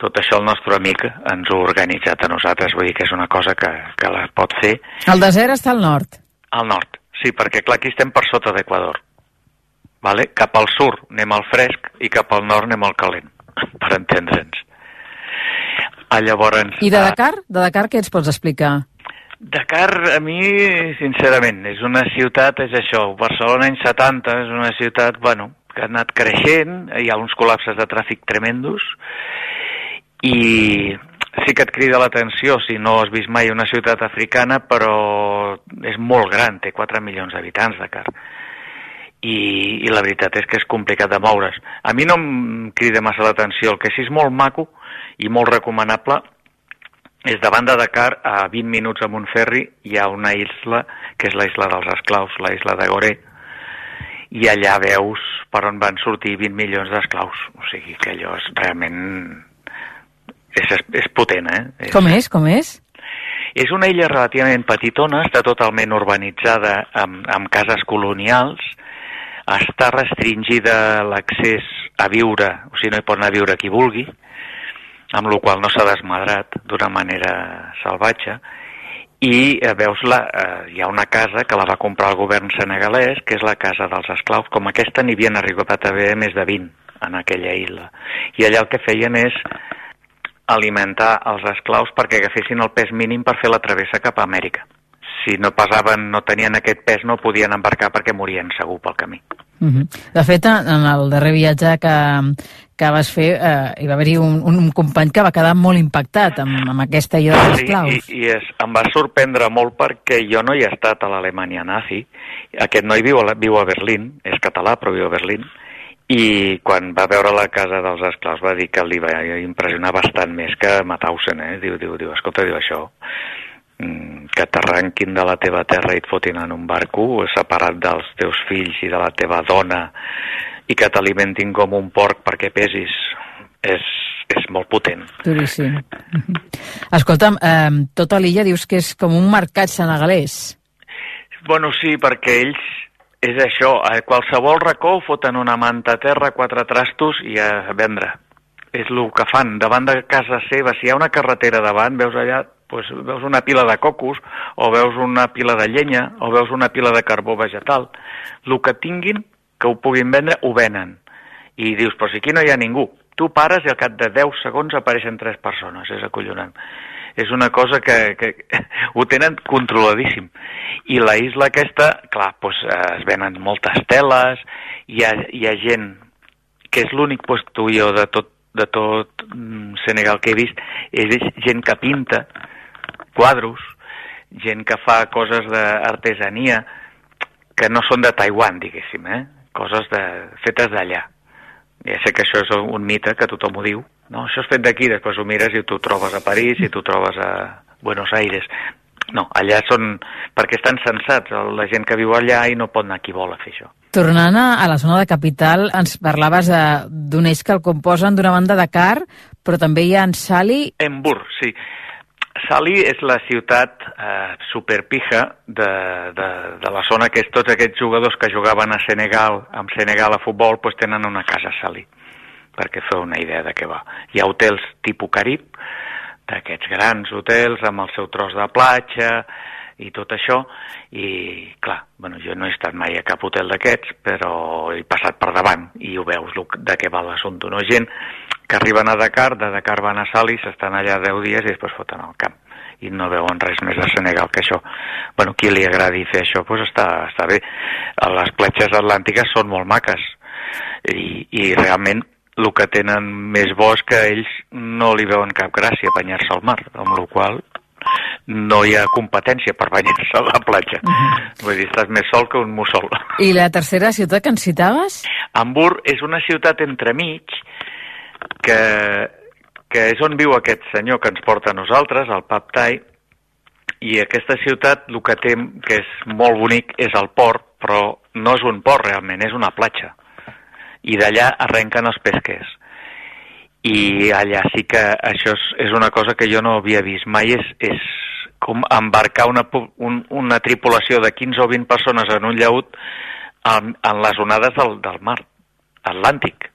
Tot això el nostre amic ens ho ha organitzat a nosaltres, vull dir que és una cosa que, que la pot fer. El desert està al nord? Al nord, sí, perquè clar, aquí estem per sota d'Equador. Vale? Cap al sud anem al fresc i cap al nord anem al calent, <laughs> per entendre'ns. Ah, llavors... I de Dakar? De Dakar què ens pots explicar? Dakar, a mi, sincerament, és una ciutat, és això, Barcelona anys 70, és una ciutat, bueno, que ha anat creixent, hi ha uns col·lapses de tràfic tremendos, i sí que et crida l'atenció si no has vist mai una ciutat africana, però és molt gran, té 4 milions d'habitants, Dakar. I, I la veritat és que és complicat de moure's. A mi no em crida massa l'atenció, el que sí és molt maco i molt recomanable és davant de Dakar, a 20 minuts amb un ferri, hi ha una isla, que és la isla dels esclaus, la isla de Goré, i allà veus per on van sortir 20 milions d'esclaus. O sigui que allò és realment... És, és potent, eh? És... Com és? Com és? És una illa relativament petitona, està totalment urbanitzada amb, amb cases colonials, està restringida l'accés a viure, o sigui, no hi pot anar a viure qui vulgui, amb la qual no s'ha desmadrat d'una manera salvatge, i eh, veus, la, eh, hi ha una casa que la va comprar el govern senegalès, que és la casa dels esclaus. Com aquesta n'hi havien arribat a haver més de 20 en aquella illa. I allà el que feien és alimentar els esclaus perquè agafessin el pes mínim per fer la travessa cap a Amèrica. Si no pesaven, no tenien aquest pes, no podien embarcar perquè morien segur pel camí. Uh -huh. De fet, en el darrer viatge que, que vas fer, eh, hi va haver-hi un, un company que va quedar molt impactat amb, amb aquesta idea dels esclaus. Sí, i, i és, em va sorprendre molt perquè jo no hi he estat a l'Alemanya nazi. Aquest noi viu a, viu a Berlín, és català però viu a Berlín, i quan va veure la casa dels esclaus va dir que li va impressionar bastant més que Mauthausen, eh? Diu, diu, diu, escolta, diu això, que t'arranquin de la teva terra i et fotin en un barco separat dels teus fills i de la teva dona i que t'alimentin com un porc perquè pesis és, és molt potent. Duríssim. <laughs> Escolta'm, eh, tota l'illa dius que és com un mercat senegalès. Bueno, sí, perquè ells és això, a qualsevol racó foten una manta a terra, quatre trastos i a vendre. És el que fan. Davant de casa seva, si hi ha una carretera davant, veus allà pues, veus una pila de cocos, o veus una pila de llenya, o veus una pila de carbó vegetal. El que tinguin que ho puguin vendre, ho venen. I dius, però si aquí no hi ha ningú. Tu pares i al cap de 10 segons apareixen tres persones, és acollonant. És una cosa que, que <laughs> ho tenen controladíssim. I la isla aquesta, clar, doncs, es venen moltes teles, hi ha, hi ha gent que és l'únic jo de tot, de tot mm, Senegal que he vist, és gent que pinta quadros, gent que fa coses d'artesania, que no són de Taiwan, diguéssim, eh? coses de, fetes d'allà. Ja sé que això és un mite, que tothom ho diu. No, això és fet d'aquí, després ho mires i tu trobes a París i tu trobes a Buenos Aires. No, allà són... perquè estan sensats, la gent que viu allà i no pot anar qui vol a fer això. Tornant a la zona de capital, ens parlaves d'un eix que el composen d'una banda de Car, però també hi ha en Sali... Embur, sí. Sali és la ciutat eh, superpija de, de, de la zona que és tots aquests jugadors que jugaven a Senegal, amb Senegal a futbol, pues tenen una casa a Sali, perquè feu una idea de què va. Hi ha hotels tipus Carib, d'aquests grans hotels amb el seu tros de platja i tot això, i clar, bueno, jo no he estat mai a cap hotel d'aquests, però he passat per davant i ho veus lo- de què va l'assumpte, no? Gent que arriben a Dakar, de Dakar van a Salis, estan allà 10 dies i després foten al camp i no veuen res més de Senegal que això. Bueno, qui li agradi fer això, doncs està, està bé. Les platges atlàntiques són molt maques i, i realment el que tenen més bo és que ells no li veuen cap gràcia banyar-se al mar, amb la qual no hi ha competència per banyar-se a la platja. Vull dir, estàs més sol que un mussol. I la tercera ciutat que ens citaves? Hamburg és una ciutat entremig que, que és on viu aquest senyor que ens porta a nosaltres, el Pap Tai, i aquesta ciutat el que té, que és molt bonic, és el port, però no és un port realment, és una platja. I d'allà arrenquen els pesquers. I allà sí que això és, és una cosa que jo no havia vist mai, és, és com embarcar una, un, una tripulació de 15 o 20 persones en un llaut en, en les onades del, del mar Atlàntic.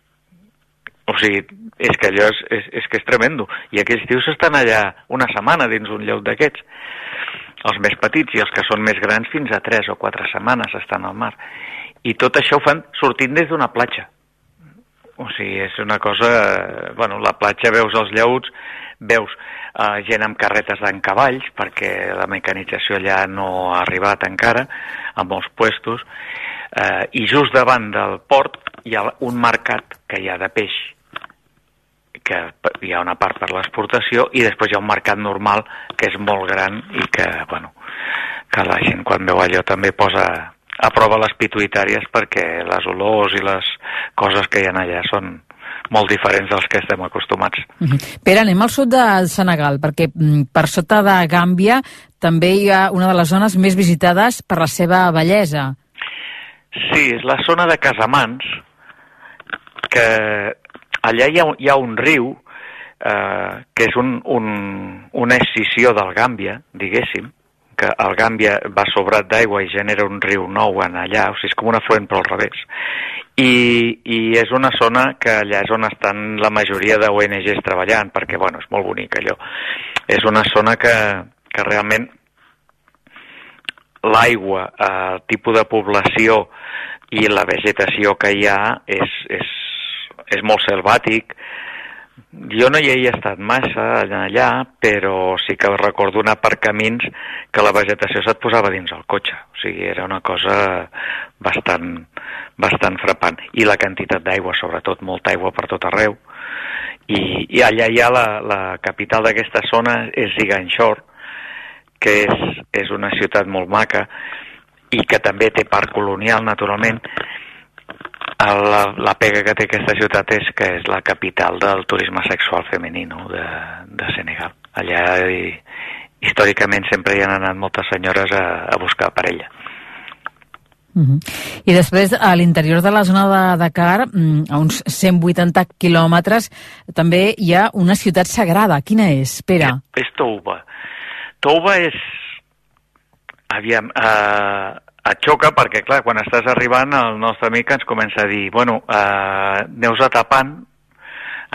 O sigui, és que allò és, és, és que és tremendo. I aquells tios estan allà una setmana dins un llaut d'aquests. Els més petits i els que són més grans fins a 3 o 4 setmanes estan al mar. I tot això ho fan sortint des d'una platja. O sigui, és una cosa... Bueno, la platja veus els llauts, veus eh, gent amb carretes d'en cavalls, perquè la mecanització allà no ha arribat encara, a molts puestos, eh, i just davant del port hi ha un mercat que hi ha de peix, que hi ha una part per l'exportació i després hi ha un mercat normal que és molt gran i que, bueno, que la gent quan veu allò també posa a prova les pituitàries perquè les olors i les coses que hi ha allà són molt diferents dels que estem acostumats. Mhm. Pere, anem al sud del Senegal, perquè mm, per sota de Gàmbia també hi ha una de les zones més visitades per la seva bellesa. Sí, és la zona de Casamans, que allà hi ha, un- hi ha un riu eh, que és un, un, una escissió del Gàmbia, diguéssim, que el Gàmbia va sobrat d'aigua i genera un riu nou en allà, o sigui, és com un afluent però al revés. I, I és una zona que allà és on estan la majoria d'ONGs treballant, perquè, bueno, és molt bonic allò. És una zona que, que realment l'aigua, el tipus de població i la vegetació que hi ha és, és, és molt selvàtic. Jo no hi he estat massa allà, però sí que recordo anar per camins que la vegetació se't posava dins el cotxe. O sigui, era una cosa bastant, bastant frapant. I la quantitat d'aigua, sobretot, molta aigua per tot arreu. I, i allà hi ha la, la capital d'aquesta zona, és Ziganxor, que és, és una ciutat molt maca i que també té parc colonial, naturalment. La, la pega que té aquesta ciutat és que és la capital del turisme sexual femení no? de, de Senegal. Allà hi, històricament sempre hi han anat moltes senyores a, a buscar parella. Mhm. I després, a l'interior de la zona de Dakar, mm, a uns 180 quilòmetres, també hi ha una ciutat sagrada. Quina és, Pere? És Touba. Touba és... Aviam, eh, et xoca perquè, clar, quan estàs arribant, el nostre amic ens comença a dir bueno, eh, aneu a tapant,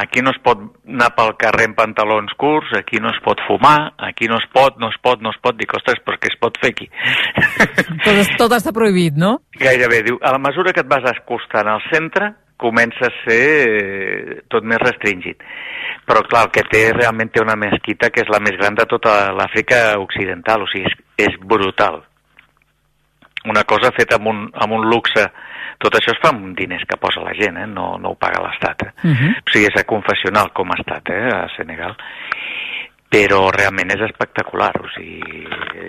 aquí no es pot anar pel carrer en pantalons curts, aquí no es pot fumar, aquí no es pot, no es pot, no es pot. Dic, ostres, però què es pot fer aquí? <laughs> Tot, tot està prohibit, no? Gairebé, diu, a la mesura que et vas acostant al centre, comença a ser eh, tot més restringit. Però clar, el que té realment té una mesquita que és la més gran de tota l'Àfrica occidental, o sigui, és, és brutal. Una cosa feta amb un, amb un luxe, tot això es fa amb diners que posa la gent, eh? no, no ho paga l'Estat. Eh? Mhm. O sigui, és confessional com ha estat eh? a Senegal però realment és espectacular, o sigui,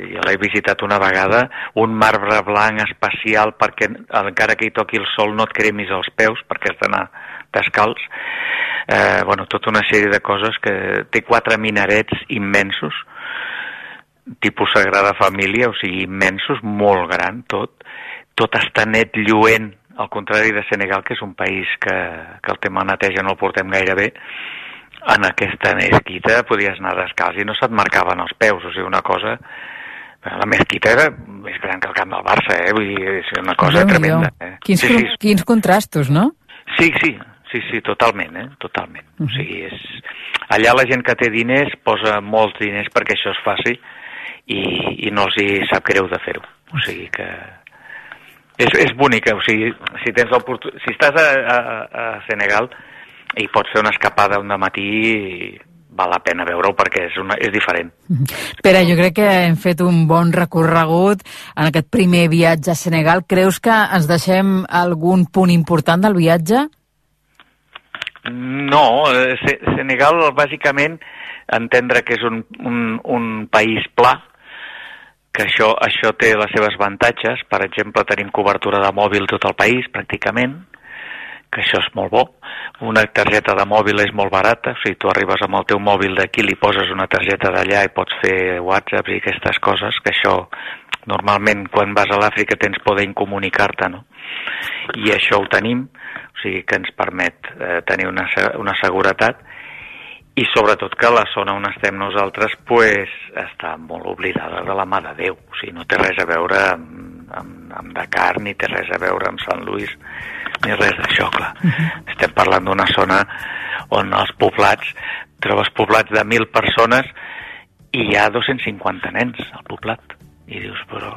jo l'he visitat una vegada, un marbre blanc especial perquè encara que hi toqui el sol no et cremis els peus perquè has d'anar descalç, eh, bueno, tota una sèrie de coses que té quatre minarets immensos, tipus Sagrada Família, o sigui, immensos, molt gran tot, tot està net, lluent, al contrari de Senegal, que és un país que, que el tema neteja no el portem gaire bé, en aquesta mesquita podies anar descalç i no se't marcaven els peus, o sigui, una cosa... La mesquita era més gran que el camp del Barça, eh? Vull dir, és una cosa Déu-n'hi-do. tremenda. Eh? Quins, Sí, sí, quins contrastos, no? sí, sí, sí, sí, totalment, eh? Totalment. O sigui, és... Allà la gent que té diners posa molts diners perquè això es faci i, i no els hi sap greu de fer-ho. O sigui que és, és bonica, o sigui, si, tens si estàs a, a, a Senegal i pots fer una escapada un matí val la pena veure-ho perquè és, una, és diferent. <laughs> Pere, jo crec que hem fet un bon recorregut en aquest primer viatge a Senegal. Creus que ens deixem algun punt important del viatge? No, eh, Senegal bàsicament entendre que és un, un, un país pla, que això, això té les seves avantatges. Per exemple, tenim cobertura de mòbil tot el país, pràcticament, que això és molt bo. Una targeta de mòbil és molt barata, o sigui, tu arribes amb el teu mòbil d'aquí, li poses una targeta d'allà i pots fer whatsapps i aquestes coses, que això normalment quan vas a l'Àfrica tens poder comunicar-te, no? I això ho tenim, o sigui que ens permet eh, tenir una, una seguretat i sobretot que la zona on estem nosaltres pues, està molt oblidada de la mà de Déu, o sigui, no té res a veure amb, amb, amb Dakar, ni té res a veure amb Sant Lluís, ni res d'això, clar. Uh -huh. Estem parlant d'una zona on els poblats, trobes poblats de 1.000 persones i hi ha 250 nens al poblat. I dius, però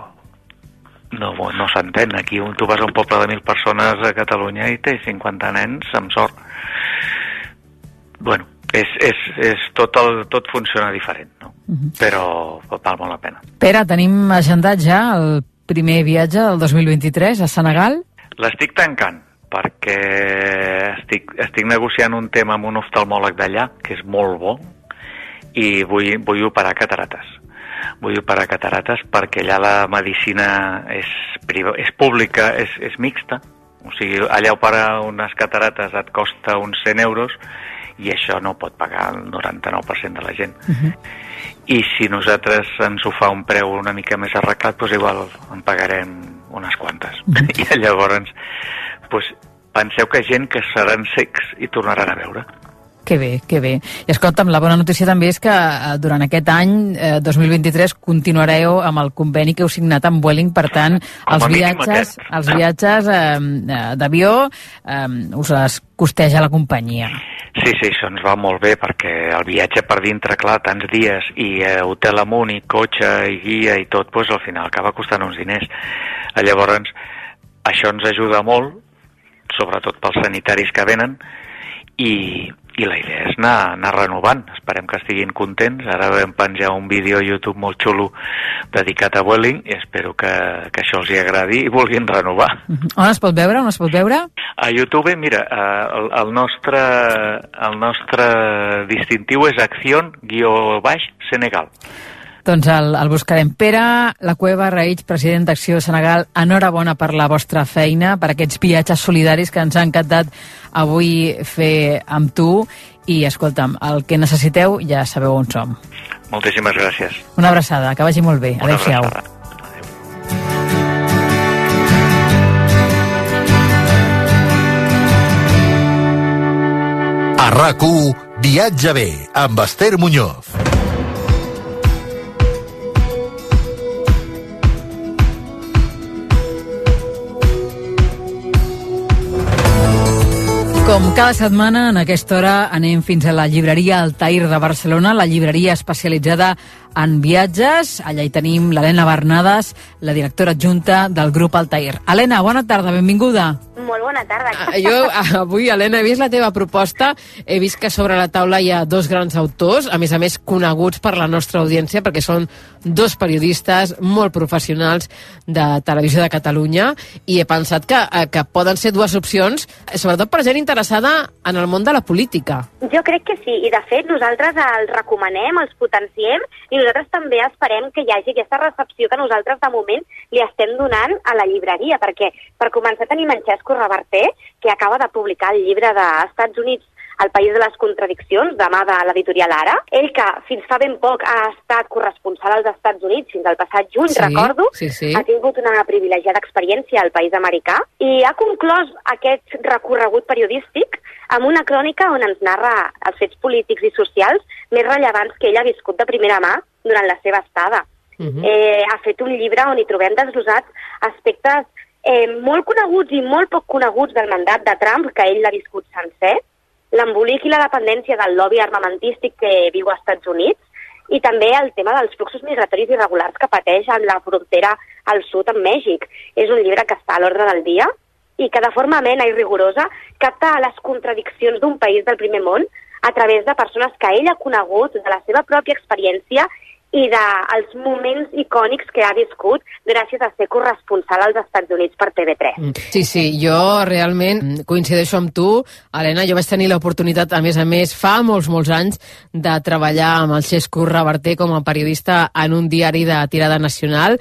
no, no s'entén. Aquí tu vas a un poble de 1.000 persones a Catalunya i té 50 nens amb sort. Bueno, és, és, és tot, el, tot funciona diferent, no? Uh -huh. però val molt la pena. Pere, tenim agendat ja el primer viatge del 2023 a Senegal? L'estic tancant perquè estic, estic negociant un tema amb un oftalmòleg d'allà, que és molt bo, i vull, vull operar catarates. Vull operar catarates perquè allà la medicina és, priva, és pública, és, és mixta, o sigui, allà operar unes catarates et costa uns 100 euros i això no pot pagar el 99% de la gent. Uh -huh. I si nosaltres ens ho fa un preu una mica més arreglat, doncs igual en pagarem unes quantes. Uh <laughs> -huh. I llavors pues, penseu que gent que seran secs i tornaran a veure. Que bé, que bé. I escolta'm, la bona notícia també és que eh, durant aquest any, eh, 2023, continuareu amb el conveni que heu signat amb Vueling, per tant, els viatges, els viatges eh, eh, d'avió eh, us les costeja la companyia. Sí, sí, això ens va molt bé perquè el viatge per dintre, clar, tants dies i eh, hotel amunt i cotxe i guia i tot, doncs al final acaba costant uns diners. Llavors, això ens ajuda molt sobretot pels sanitaris que venen, i, i la idea és anar, anar renovant. Esperem que estiguin contents. Ara vam penjar un vídeo a YouTube molt xulo dedicat a Welling i espero que, que això els hi agradi i vulguin renovar. <laughs> On es pot veure? On es pot veure? A YouTube, mira, eh, el, el, nostre, el nostre distintiu és Acción-Senegal. Doncs el, el buscarem. Pere, la Cueva Raïch, president d'Acció Senegal, enhorabona per la vostra feina, per aquests viatges solidaris que ens ha encantat avui fer amb tu i escolta'm, el que necessiteu ja sabeu on som. Moltíssimes gràcies. Una abraçada, que vagi molt bé. Adéu-siau. A rac Viatge bé, amb Esther Muñoz. Com cada setmana, en aquesta hora anem fins a la llibreria Altair de Barcelona, la llibreria especialitzada en viatges. Allà hi tenim l'Helena Bernades, la directora adjunta del grup Altair. Helena, bona tarda, benvinguda. Molt bona tarda. Ah, jo avui, Helena, he vist la teva proposta, he vist que sobre la taula hi ha dos grans autors, a més a més coneguts per la nostra audiència, perquè són dos periodistes molt professionals de Televisió de Catalunya, i he pensat que, eh, que poden ser dues opcions, sobretot per gent interessada en el món de la política. Jo crec que sí, i de fet nosaltres els recomanem, els potenciem, i nosaltres també esperem que hi hagi aquesta recepció que nosaltres de moment li estem donant a la llibreria, perquè per començar tenim en Xesco Reverter, que acaba de publicar el llibre d'Estats Units el País de les Contradiccions, demà de l'editorial Ara. Ell que fins fa ben poc ha estat corresponsal als Estats Units, fins al passat juny, sí, recordo, sí, sí. ha tingut una privilegiada experiència al país americà i ha conclòs aquest recorregut periodístic amb una crònica on ens narra els fets polítics i socials més rellevants que ell ha viscut de primera mà durant la seva estada. Uh -huh. eh, ha fet un llibre on hi trobem desglosats aspectes eh, molt coneguts i molt poc coneguts del mandat de Trump, que ell l'ha viscut sencer, l'embolic i la dependència del lobby armamentístic que viu als Estats Units i també el tema dels fluxos migratoris irregulars que pateix en la frontera al sud amb Mèxic. És un llibre que està a l'ordre del dia i que de forma amena i rigorosa capta les contradiccions d'un país del primer món a través de persones que ell ha conegut, de la seva pròpia experiència i dels de moments icònics que ha viscut gràcies a ser corresponsal als Estats Units per TV3. Sí, sí, jo realment coincideixo amb tu. Helena, jo vaig tenir l'oportunitat, a més a més, fa molts, molts anys, de treballar amb el Xesco Reverter com a periodista en un diari de tirada nacional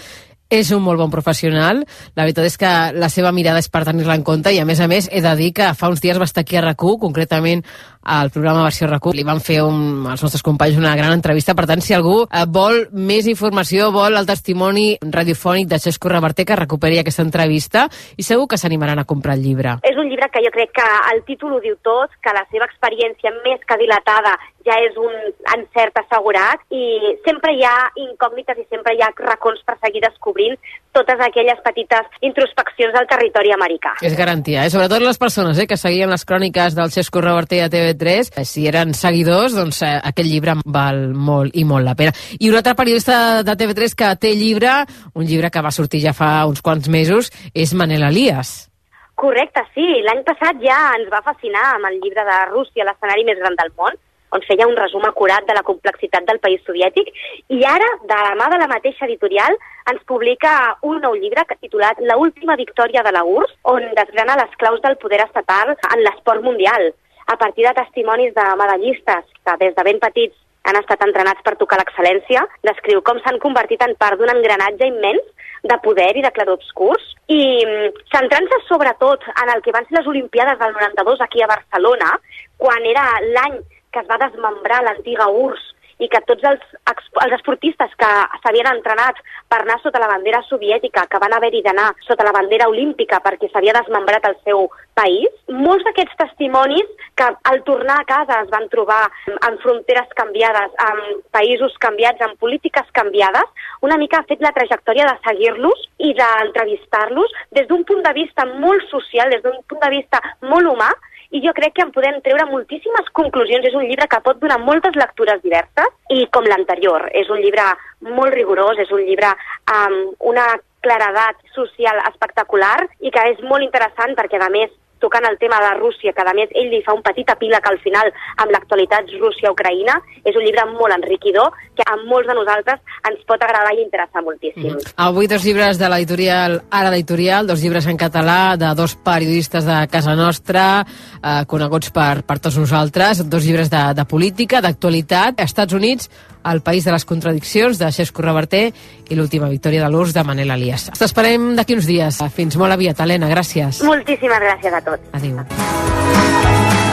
és un molt bon professional. La veritat és que la seva mirada és per tenir-la en compte i, a més a més, he de dir que fa uns dies va estar aquí a rac concretament al programa Versió rac Li van fer un, als nostres companys una gran entrevista. Per tant, si algú eh, vol més informació, vol el testimoni radiofònic de Xesco Reverter, que recuperi aquesta entrevista i segur que s'animaran a comprar el llibre. És un llibre que jo crec que el títol ho diu tot, que la seva experiència més que dilatada ja és un encert assegurat i sempre hi ha incògnites i sempre hi ha racons per seguir descobrint totes aquelles petites introspeccions del territori americà. És garantia, eh? sobretot les persones eh, que seguien les cròniques del Xesco Reverter a TV3, si eren seguidors, doncs eh, aquest llibre val molt i molt la pena. I un altre periodista de TV3 que té llibre, un llibre que va sortir ja fa uns quants mesos, és Manel Elias. Correcte, sí. L'any passat ja ens va fascinar amb el llibre de Rússia, l'escenari més gran del món, on feia un resum acurat de la complexitat del país soviètic, i ara, de la mà de la mateixa editorial, ens publica un nou llibre titulat La última victòria de la URSS, on desgrana les claus del poder estatal en l'esport mundial, a partir de testimonis de medallistes que des de ben petits han estat entrenats per tocar l'excel·lència, descriu com s'han convertit en part d'un engranatge immens de poder i de clarobscurs. I mm, centrant-se sobretot en el que van ser les Olimpiades del 92 aquí a Barcelona, quan era l'any que es va desmembrar l'antiga URSS i que tots els, els esportistes que s'havien entrenat per anar sota la bandera soviètica, que van haver-hi d'anar sota la bandera olímpica perquè s'havia desmembrat el seu país, molts d'aquests testimonis que al tornar a casa es van trobar en fronteres canviades, en països canviats, en polítiques canviades, una mica ha fet la trajectòria de seguir-los i d'entrevistar-los des d'un punt de vista molt social, des d'un punt de vista molt humà, i jo crec que en podem treure moltíssimes conclusions. És un llibre que pot donar moltes lectures diverses i com l'anterior. És un llibre molt rigorós, és un llibre amb una claredat social espectacular i que és molt interessant perquè, a més, tocant el tema de Rússia, que a més ell li fa un petit epíleg al final amb l'actualitat Rússia-Ucraïna, és un llibre molt enriquidor que a molts de nosaltres ens pot agradar i interessar moltíssim. Mm -hmm. Avui dos llibres de l'editorial Ara d'Editorial, dos llibres en català de dos periodistes de casa nostra, eh, coneguts per, per tots nosaltres, dos llibres de, de política, d'actualitat, Estats Units, el País de les Contradiccions, de Xesco Reverter, i l'última victòria de l'URSS, de Manel Elias. T'esperem d'aquí uns dies. Fins molt aviat, Helena. Gràcies. Moltíssimes gràcies a tots. Adéu.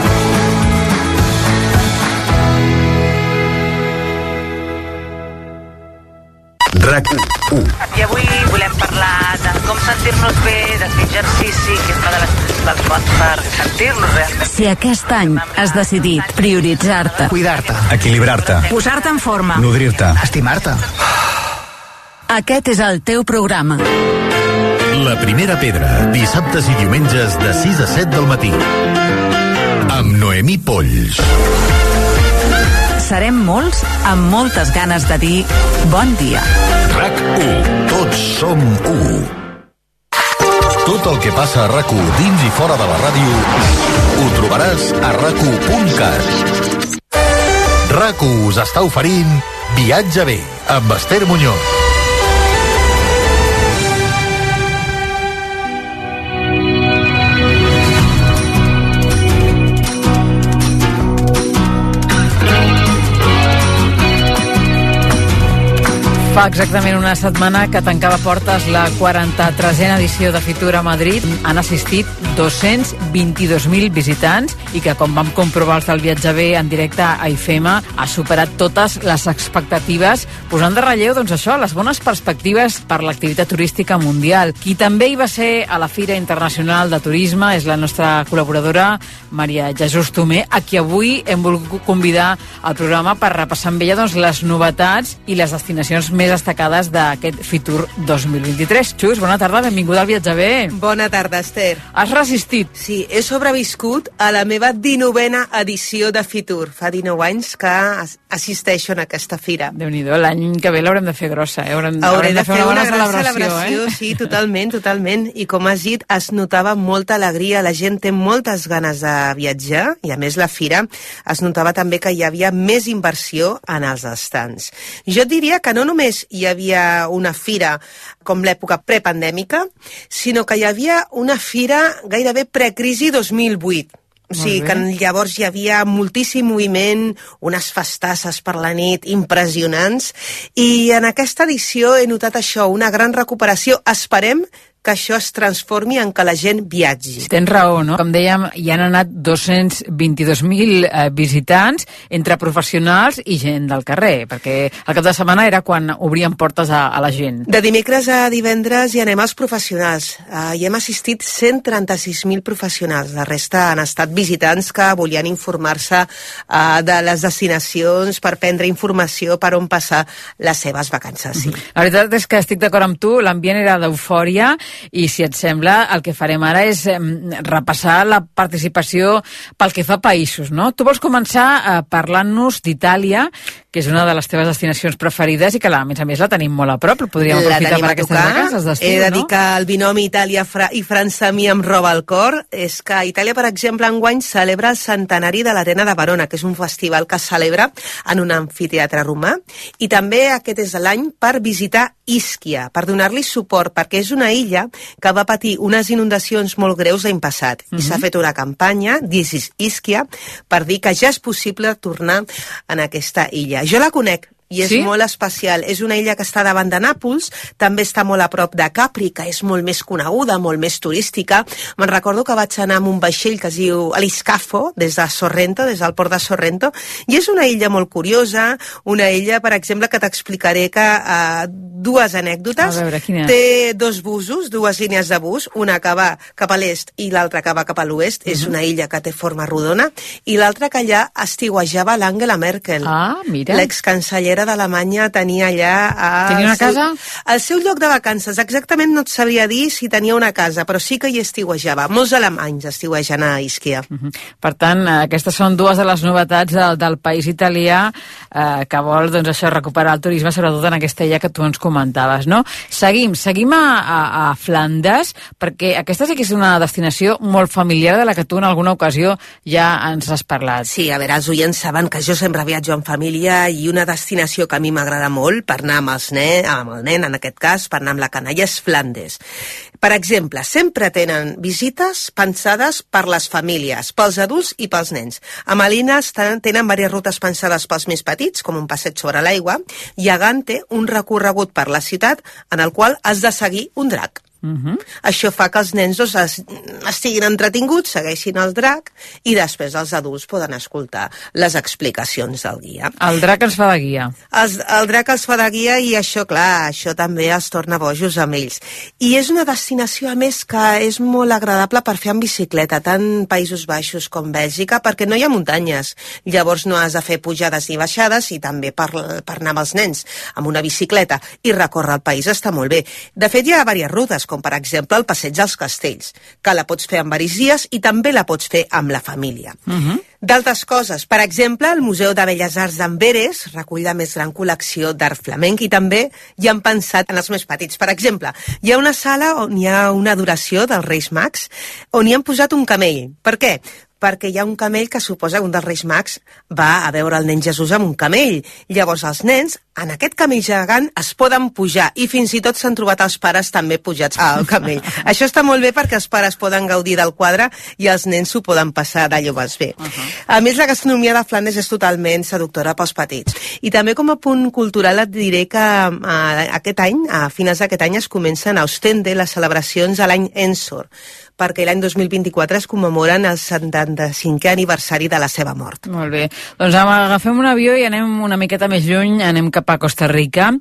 RAC 1. I avui volem parlar de com sentir-nos bé, de fer exercici, que és una de les principals fonts per sentir-nos realment. Si aquest any has decidit prioritzar-te, Cuidar-te. Equilibrar-te. posar-te en forma, Nodrir-te. Estimar-te. aquest és el teu programa. La primera pedra, dissabtes i diumenges de 6 a 7 del matí. Amb Noemí Polls. Serem molts amb moltes ganes de dir bon dia. RAC 1. Tots som 1. Tot el que passa a rac dins i fora de la ràdio ho trobaràs a rac rac us està oferint Viatge bé amb Esther Muñoz. Fa exactament una setmana que tancava portes la 43a edició de Fitura a Madrid. Han assistit 222.000 visitants i que, com vam comprovar els del viatge bé en directe a IFEMA, ha superat totes les expectatives, posant de relleu doncs, això, les bones perspectives per l'activitat turística mundial. Qui també hi va ser a la Fira Internacional de Turisme és la nostra col·laboradora Maria Jesús Tomé, a qui avui hem volgut convidar al programa per repassar amb ella doncs, les novetats i les destinacions més més destacades d'aquest Fitur 2023. Xus, bona tarda, benvinguda al Viatge Bé. Bona tarda, Esther. Has resistit? Sí, he sobreviscut a la meva 19a edició de Fitur. Fa 19 anys que assisteixo en aquesta fira. déu nhi l'any que ve l'haurem de fer grossa, eh? Haurem, Haurem haurem de fer una, bona gran celebració, celebració, eh? sí, totalment, totalment. I com has dit, es notava molta alegria, la gent té moltes ganes de viatjar, i a més la fira es notava també que hi havia més inversió en els estants. Jo diria que no només hi havia una fira com l'època prepandèmica, sinó que hi havia una fira gairebé precrisi 2008. O sigui, que llavors hi havia moltíssim moviment, unes festasses per la nit impressionants, i en aquesta edició he notat això, una gran recuperació. Esperem que això es transformi en que la gent viatgi. Tens raó, no? Com dèiem, hi han anat 222.000 eh, visitants entre professionals i gent del carrer, perquè el cap de setmana era quan obrien portes a, a la gent. De dimecres a divendres hi anem als professionals. Uh, hi hem assistit 136.000 professionals. La resta han estat visitants que volien informar-se uh, de les destinacions per prendre informació per on passar les seves vacances. Sí. La veritat és que estic d'acord amb tu, l'ambient era d'eufòria i si et sembla el que farem ara és eh, repassar la participació pel que fa a països, no? Tu vols començar eh, parlant-nos d'Itàlia, que és una de les teves destinacions preferides i que la, a més a més la tenim molt a prop, podríem La aprofitar per aquestes tocar. vacances He d'estiu, de no? dir que el binomi Itàlia Fra i França a mi em roba el cor. És que Itàlia, per exemple, enguany celebra el centenari de l'Arena de Verona, que és un festival que es celebra en un amfiteatre romà. I també aquest és l'any per visitar Ischia, per donar-li suport, perquè és una illa que va patir unes inundacions molt greus l'any passat. I s'ha Mhm. fet una campanya, This is Ischia, per dir que ja és possible tornar en aquesta illa. Jo la conec, i és Sí? molt especial. És una illa que està davant de Nàpols, també està molt a prop de Capri, que és molt més coneguda, molt més turística. Me'n recordo que vaig anar amb un vaixell que es diu Aliscafo, des de Sorrento, des del port de Sorrento, i és una illa molt curiosa, una illa, per exemple, que t'explicaré que uh, dues anècdotes. A veure, quina? Té dos busos, dues línies de bus, una que va cap a l'est i l'altra que va cap a l'oest. És Mhm. una illa que té forma rodona, i l'altra que allà estiuejava l'Angela Merkel. Ah, mira. L'excancellera d'Alemanya tenia allà... A Tenia una casa? El seu lloc de vacances. Exactament no et sabria dir si tenia una casa, però sí que hi estiuejava. Molts alemanys estiuegen a Ischia. Per tant, eh, aquestes són dues de les novetats del, del país italià eh, que vol doncs, això recuperar el turisme, sobretot en aquesta illa que tu ens comentaves. No? Seguim, seguim a, a, a Flandes, perquè aquesta sí que és una destinació molt familiar de la que tu en alguna ocasió ja ens has parlat. Sí, a veure, els oients saben que jo sempre viatjo en família i una destinació que a mi m'agrada molt per anar amb, els nen, amb el nen, en aquest cas, per anar amb la canalla, és Flandes. Per exemple, sempre tenen visites pensades per les famílies, pels adults i pels nens. A Malines tenen, tenen diverses rutes pensades pels més petits, com un passeig sobre l'aigua, i a Gante un recorregut per la ciutat en el qual has de seguir un drac. Uh -huh. Això fa que els nens doncs, es, estiguin entretinguts, segueixin el drac i després els adults poden escoltar les explicacions del guia. El drac ens fa de guia. Els, el drac els fa de guia i això, clar, això també els torna bojos amb ells. I és una destinació, a més, que és molt agradable per fer en bicicleta, tant Països Baixos com Bèlgica, perquè no hi ha muntanyes. Llavors no has de fer pujades ni baixades i també per, per anar amb els nens amb una bicicleta i recórrer el país està molt bé. De fet, hi ha diverses rutes, com per exemple el Passeig dels Castells, que la pots fer en diversos dies i també la pots fer amb la família. Uh -huh. D'altres coses, per exemple, el Museu de Belles Arts d'Amberes recull la més gran col·lecció d'art flamenc i també hi han pensat en els més petits. Per exemple, hi ha una sala on hi ha una adoració dels Reis Mags on hi han posat un camell. Per què? Perquè hi ha un camell que suposa que un dels Reis Mags va a veure el nen Jesús amb un camell. Llavors els nens, en aquest camell gegant, es poden pujar i fins i tot s'han trobat els pares també pujats al camell. <laughs> Això està molt bé perquè els pares poden gaudir del quadre i els nens s'ho poden passar d'allò més bé. Uh -huh. A més, la gastronomia de Flandes és totalment seductora pels petits. I també com a punt cultural et diré que uh, aquest any, a finals d'aquest any, es comencen a Ostende les celebracions a l'any Ensor perquè l'any 2024 es commemoren el 75è aniversari de la seva mort. Molt bé. Doncs agafem un avió i anem una miqueta més lluny, anem cap a Costa Rica.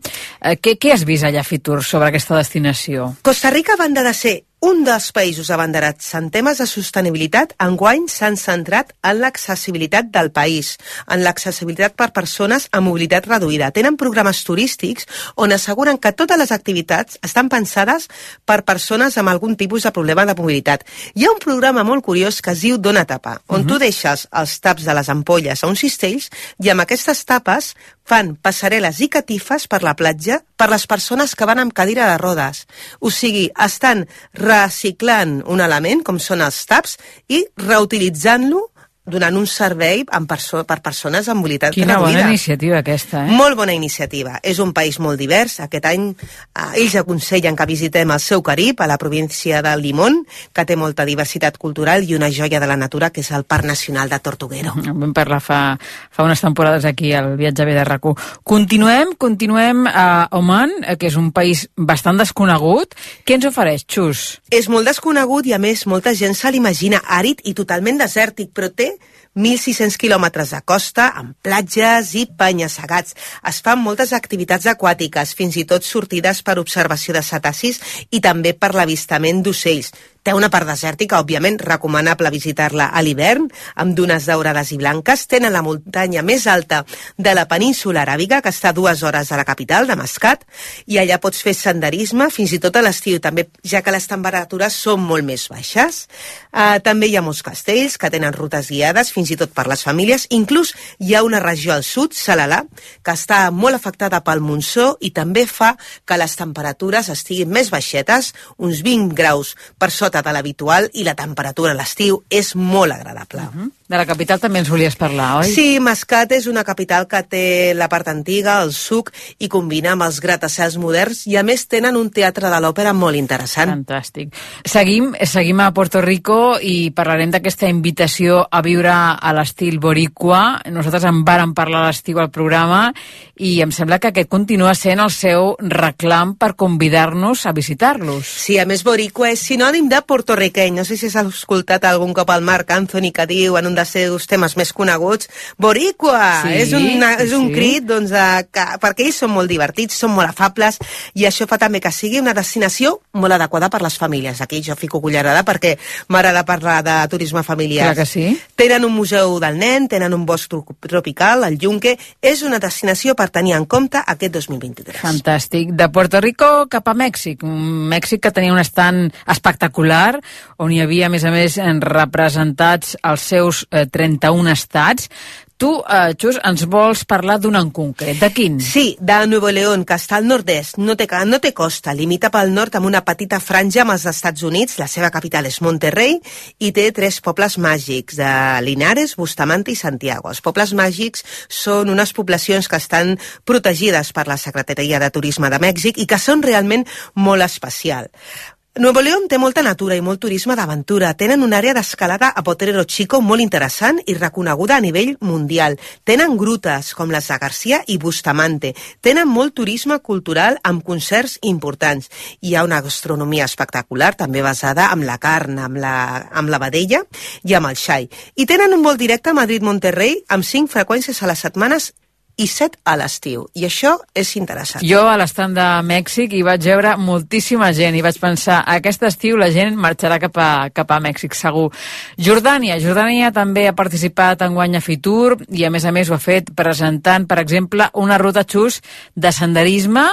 Eh, què, què has vist allà, Fitur, sobre aquesta destinació? Costa Rica, a banda de ser un dels països abanderats en temes de sostenibilitat enguany s'han centrat en l'accessibilitat del país, en l'accessibilitat per persones amb mobilitat reduïda. Tenen programes turístics on asseguren que totes les activitats estan pensades per persones amb algun tipus de problema de mobilitat. Hi ha un programa molt curiós que es diu Dona Tapa, on uh -huh. tu deixes els taps de les ampolles a uns cistells i amb aquestes tapes fan passarel·les i catifes per la platja per les persones que van amb cadira de rodes. O sigui, estan reciclant un element, com són els taps, i reutilitzant-lo donant un servei amb perso per persones amb mobilitat Quina reduïda. bona iniciativa aquesta, eh? Molt bona iniciativa. És un país molt divers. Aquest any eh, ells aconsellen que visitem el seu Carib, a la província de Limón, que té molta diversitat cultural i una joia de la natura, que és el Parc Nacional de Tortuguero. En vam parlar fa, fa unes temporades aquí al viatge B de rac Continuem, continuem a Oman, eh, que és un país bastant desconegut. Què ens ofereix, Xus? És molt desconegut i, a més, molta gent se l'imagina àrid i totalment desèrtic, però té 1.600 quilòmetres de costa, amb platges i penya-segats. Es fan moltes activitats aquàtiques, fins i tot sortides per observació de cetacis i també per l'avistament d'ocells. Té una part desèrtica, òbviament, recomanable visitar-la a l'hivern, amb dunes daurades i blanques. Tenen la muntanya més alta de la península aràbiga, que està a dues hores de la capital, de Mascat, i allà pots fer senderisme fins i tot a l'estiu, també, ja que les temperatures són molt més baixes. Uh, també hi ha molts castells que tenen rutes guiades, fins i tot per les famílies. Inclús hi ha una regió al sud, Salalà, que està molt afectada pel monsó i també fa que les temperatures estiguin més baixetes, uns 20 graus per sota de l'habitual i la temperatura a l'estiu és molt agradable. Uh -huh. De la capital també ens volies parlar, oi? Sí, Mascat és una capital que té la part antiga, el suc, i combina amb els gratacels moderns, i a més tenen un teatre de l'òpera molt interessant. Fantàstic. Seguim, seguim a Puerto Rico i parlarem d'aquesta invitació a viure a l'estil boricua. Nosaltres en vàrem parlar l'estiu al programa i em sembla que aquest continua sent el seu reclam per convidar-nos a visitar-los. Sí, a més boricua és sinònim de portorriqueny. No sé si has escoltat algun cop el Marc Anthony que diu en un dels seus temes més coneguts, boricua! Sí, és, una, és un sí. crit doncs, de, que, perquè ells són molt divertits, són molt afables i això fa també que sigui una destinació molt adequada per les famílies. Aquí jo fico cullerada perquè m'agrada parlar de turisme familiar. Clar que sí. Tenen un museu del nen, tenen un bosc tro- tropical, el Yunque. És una destinació per tenir en compte aquest 2023. Fantàstic. De Puerto Rico cap a Mèxic. Un Mèxic que tenia un estant espectacular, on hi havia, a més a més, en representats els seus eh, 31 estats. Tu, eh, Xus, ens vols parlar d'un en concret. De quin? Sí, de Nuevo León, que està al nord-est. No té, no té costa, limita pel nord amb una petita franja amb els Estats Units, la seva capital és Monterrey, i té tres pobles màgics, de Linares, Bustamante i Santiago. Els pobles màgics són unes poblacions que estan protegides per la Secretaria de Turisme de Mèxic i que són realment molt especial. Nuevo León té molta natura i molt turisme d'aventura. Tenen una àrea d'escalada a Potrero Chico molt interessant i reconeguda a nivell mundial. Tenen grutes com les de Garcia i Bustamante. Tenen molt turisme cultural amb concerts importants. Hi ha una gastronomia espectacular, també basada amb la carn, amb la, amb la vedella i amb el xai. I tenen un vol directe a Madrid-Monterrey amb 5 freqüències a les setmanes i 7 a l'estiu. I això és interessant. Jo a l'estand de Mèxic hi vaig veure moltíssima gent i vaig pensar, aquest estiu la gent marxarà cap a, cap a Mèxic, segur. Jordània. Jordània també ha participat en Guanya Fitur i a més a més ho ha fet presentant, per exemple, una ruta xus de senderisme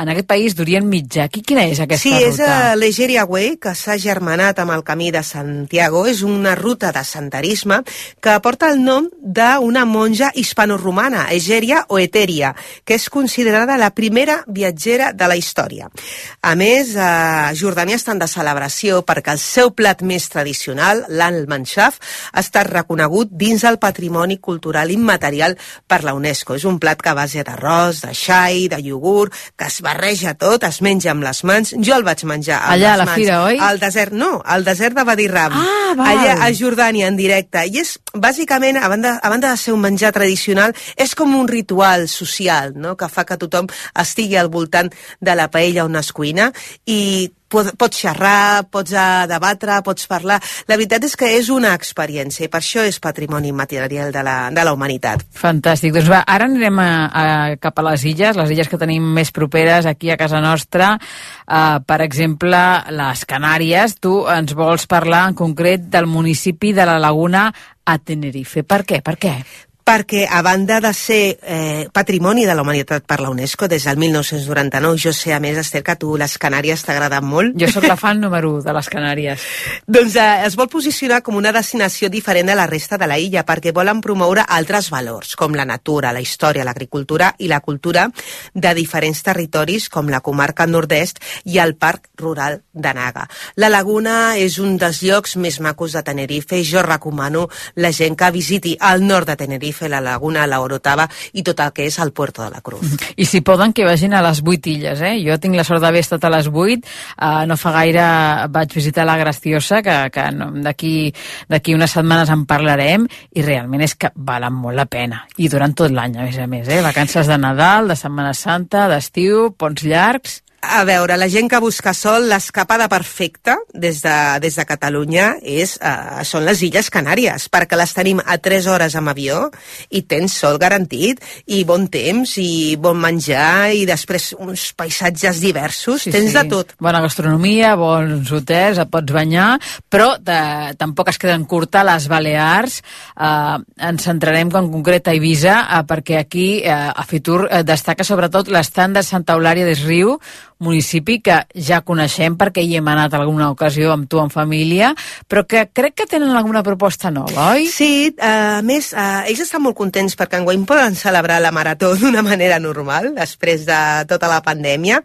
en aquest país d'Orient Mitjà. Qui- Quina és aquesta sí, és ruta? a l'Egeria Way, que s'ha germanat amb el Camí de Santiago. És una ruta de senderisme que porta el nom d'una monja hispanoromana, Egeria o Eteria, que és considerada la primera viatgera de la història. A més, a Jordània estan de celebració perquè el seu plat més tradicional, l'al-manxaf, ha estat reconegut dins del patrimoni cultural immaterial per la UNESCO. És un plat que a base d'arròs, de xai, de iogurt, que es barreja tot, es menja amb les mans. Jo el vaig menjar amb Allà a les la mans. fira, oi? Al desert, no, al desert de Wadi Ram. Ah, val. Allà a Jordània, en directe. I és, bàsicament, a banda, a banda de ser un menjar tradicional, és com un ritual social, no?, que fa que tothom estigui al voltant de la paella on es cuina i pot, pots xerrar, pots uh, debatre, pots parlar. La veritat és que és una experiència i per això és patrimoni material de la, de la humanitat. Fantàstic. Doncs va, ara anirem a, a, cap a les illes, les illes que tenim més properes aquí a casa nostra. Uh, per exemple, les Canàries. Tu ens vols parlar en concret del municipi de la Laguna a Tenerife. Per què? Per què? Perquè a banda de ser eh, patrimoni de la humanitat per la UNESCO des del 1999, jo sé a més, Esther, que tu les Canàries t'agraden molt. Jo sóc la fan número 1 de les Canàries. <laughs> doncs eh, es vol posicionar com una destinació diferent de la resta de la illa perquè volen promoure altres valors, com la natura, la història, l'agricultura i la cultura de diferents territoris com la comarca nord-est i el Parc Rural de Naga. La Laguna és un dels llocs més macos de Tenerife i jo recomano la gent que visiti el nord de Tenerife Tenerife, la Laguna, la Orotava i tot el que és el Puerto de la Cruz. I si poden, que vagin a les vuit illes, eh? Jo tinc la sort d'haver estat a les vuit, uh, no fa gaire vaig visitar la Graciosa, que, que no, d'aquí unes setmanes en parlarem, i realment és que valen molt la pena. I durant tot l'any, a més a més, eh? Vacances de Nadal, de Setmana Santa, d'estiu, ponts llargs... A veure, la gent que busca sol, l'escapada perfecta des de, des de Catalunya és, uh, són les Illes Canàries, perquè les tenim a 3 hores amb avió i tens sol garantit, i bon temps, i bon menjar, i després uns paisatges diversos, Sí, tens sí. de tot. Bona gastronomia, bons hotels, et pots banyar, però de, tampoc es queden curta les Balears. Eh, ens centrarem en concret a Eivissa, eh, perquè aquí eh, a Fitur eh, destaca sobretot l'estant de Santa Eulària des Riu, municipi que ja coneixem perquè hi hem anat alguna ocasió amb tu en família, però que crec que tenen alguna proposta nova, oi? Sí, eh, a més, uh, ells estan molt contents perquè enguany poden celebrar la marató <laughs> d'una manera normal, després de tota la pandèmia,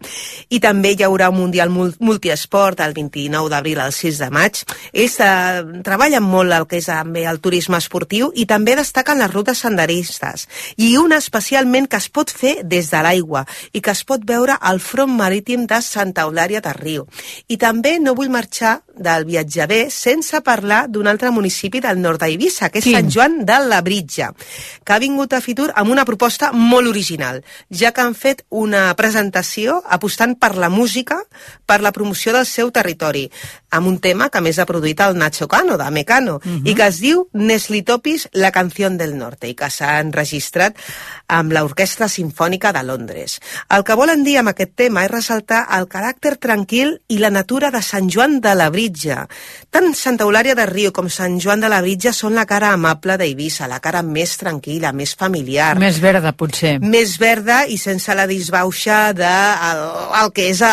i també hi haurà un Mundial mul- Multiesport el 29 d'abril al 6 de maig. Ells uh, treballen molt el que és també el turisme esportiu i també destaquen les rutes senderistes, i una especialment que es pot fer des de l'aigua i que es pot veure al front marítim de Santa Eulària de Riu. I també no vull marxar del viatjaber sense parlar d'un altre municipi del nord d'Eivissa, que és Quin? Sant Joan de la Britja, que ha vingut a Fitur amb una proposta molt original, ja que han fet una presentació apostant per la música, per la promoció del seu territori, amb un tema que més ha produït el Nacho Cano, de Mecano, Mhm. i que es diu Neslitopis, la canció del norte, i que s'ha enregistrat amb l'Orquestra Simfònica de Londres. El que volen dir amb aquest tema és ressaltar el caràcter tranquil i la natura de Sant Joan de la Britja. Tant Santa Eulària de Rio com Sant Joan de la Britja són la cara amable d'Eivissa, la cara més tranquil·la, més familiar. Més verda, potser. Més verda i sense la disbauxa de el, el que és a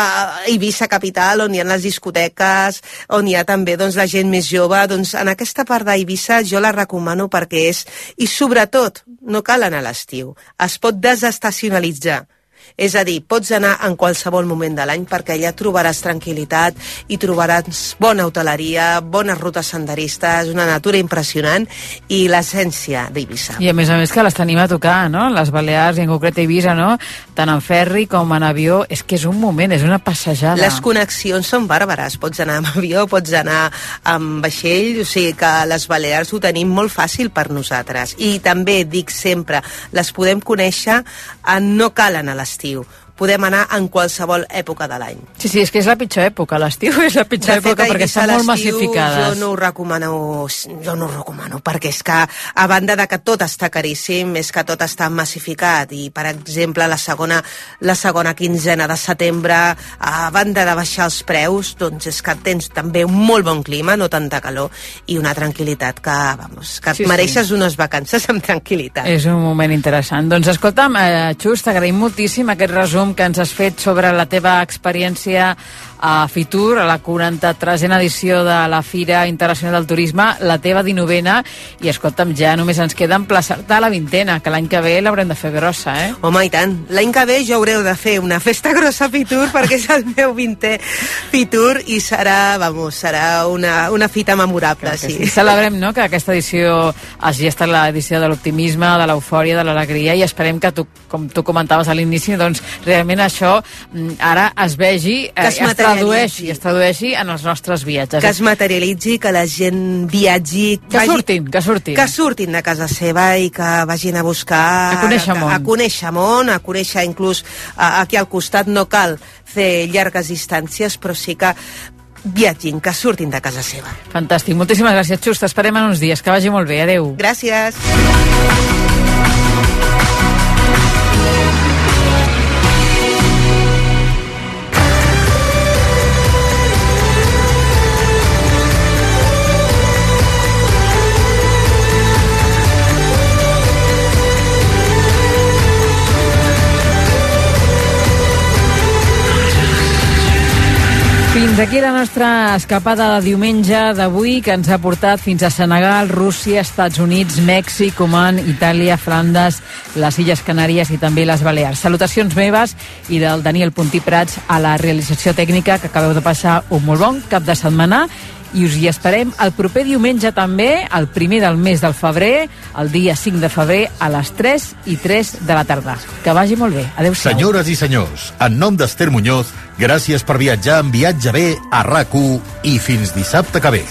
Eivissa capital, on hi ha les discoteques, on hi ha també doncs, la gent més jove. Doncs en aquesta part d'Eivissa jo la recomano perquè és... I sobretot, no cal anar a l'estiu. Es pot desestacionalitzar. És a dir, pots anar en qualsevol moment de l'any perquè allà trobaràs tranquil·litat i trobaràs bona hoteleria, bones rutes senderistes, una natura impressionant i l'essència d'Eivissa. I a més a més que les tenim a tocar, no? Les Balears i en concret Eivissa, no? Tant en ferri com en avió. És que és un moment, és una passejada. Les connexions són bàrbares. Pots anar amb avió, pots anar amb vaixell, o sigui que les Balears ho tenim molt fàcil per nosaltres. I també dic sempre, les podem conèixer, en no cal anar a l'estiu. Podem anar en qualsevol època de l'any. Sí, sí, és que és la pitjor època. L'estiu és la pitjor De fet, època perquè estan molt massificades. Jo no ho recomano, jo no ho recomano, perquè és que, a banda de que tot està caríssim, és que tot està massificat, i, per exemple, la segona, la segona quinzena de setembre, a banda de baixar els preus, doncs és que tens també un molt bon clima, no tanta calor, i una tranquil·litat que, vamos, que Sí, et sí. mereixes unes vacances amb tranquil·litat. És un moment interessant. Doncs escolta'm, eh, Xus, t'agraïm moltíssim aquest resum que ens has fet sobre la teva experiència a Fitur, a la 43a edició de la Fira Internacional del Turisme, la teva 19a, i escolta'm, ja només ens queda emplaçar-te a la vintena, que l'any que ve l'haurem de fer grossa, eh? Home, i tant. L'any que ve ja haureu de fer una festa grossa a Fitur perquè és el meu 20è Fitur i serà, vamos, serà una, una fita memorable, sí. I celebrem no, que aquesta edició hagi estat l'edició de l'optimisme, de l'eufòria, de l'alegria i esperem que tu, com tu comentaves a l'inici, doncs realment això mm, ara es vegi, Que es tradueixi, es tradueixi en els nostres viatges. Que es materialitzi, que la gent viatgi... Que vagi, surtin, que surtin. Que surtin de casa seva i que vagin a buscar... A conèixer món. A, a conèixer món, a conèixer inclús a, aquí al costat no cal fer llargues distàncies, però sí que viatgin, que surtin de casa seva. Fantàstic, moltíssimes gràcies, Xus. T'esperem en uns dies. Que vagi molt bé. Adeu. Gràcies. Fins aquí la nostra escapada de diumenge d'avui que ens ha portat fins a Senegal, Rússia, Estats Units, Mèxic, Oman, Itàlia, Flandes, les Illes Canàries i també les Balears. Salutacions meves i del Daniel Puntí Prats a la realització tècnica que acabeu de passar un molt bon cap de setmana i us hi esperem el proper diumenge també, el primer del mes del febrer, el dia 5 de febrer, a les 3 i 3 de la tarda. Que vagi molt bé. Adéu-siau. Senyores i senyors, en nom d'Ester Muñoz, gràcies per viatjar en Viatge B a rac i fins dissabte que ve.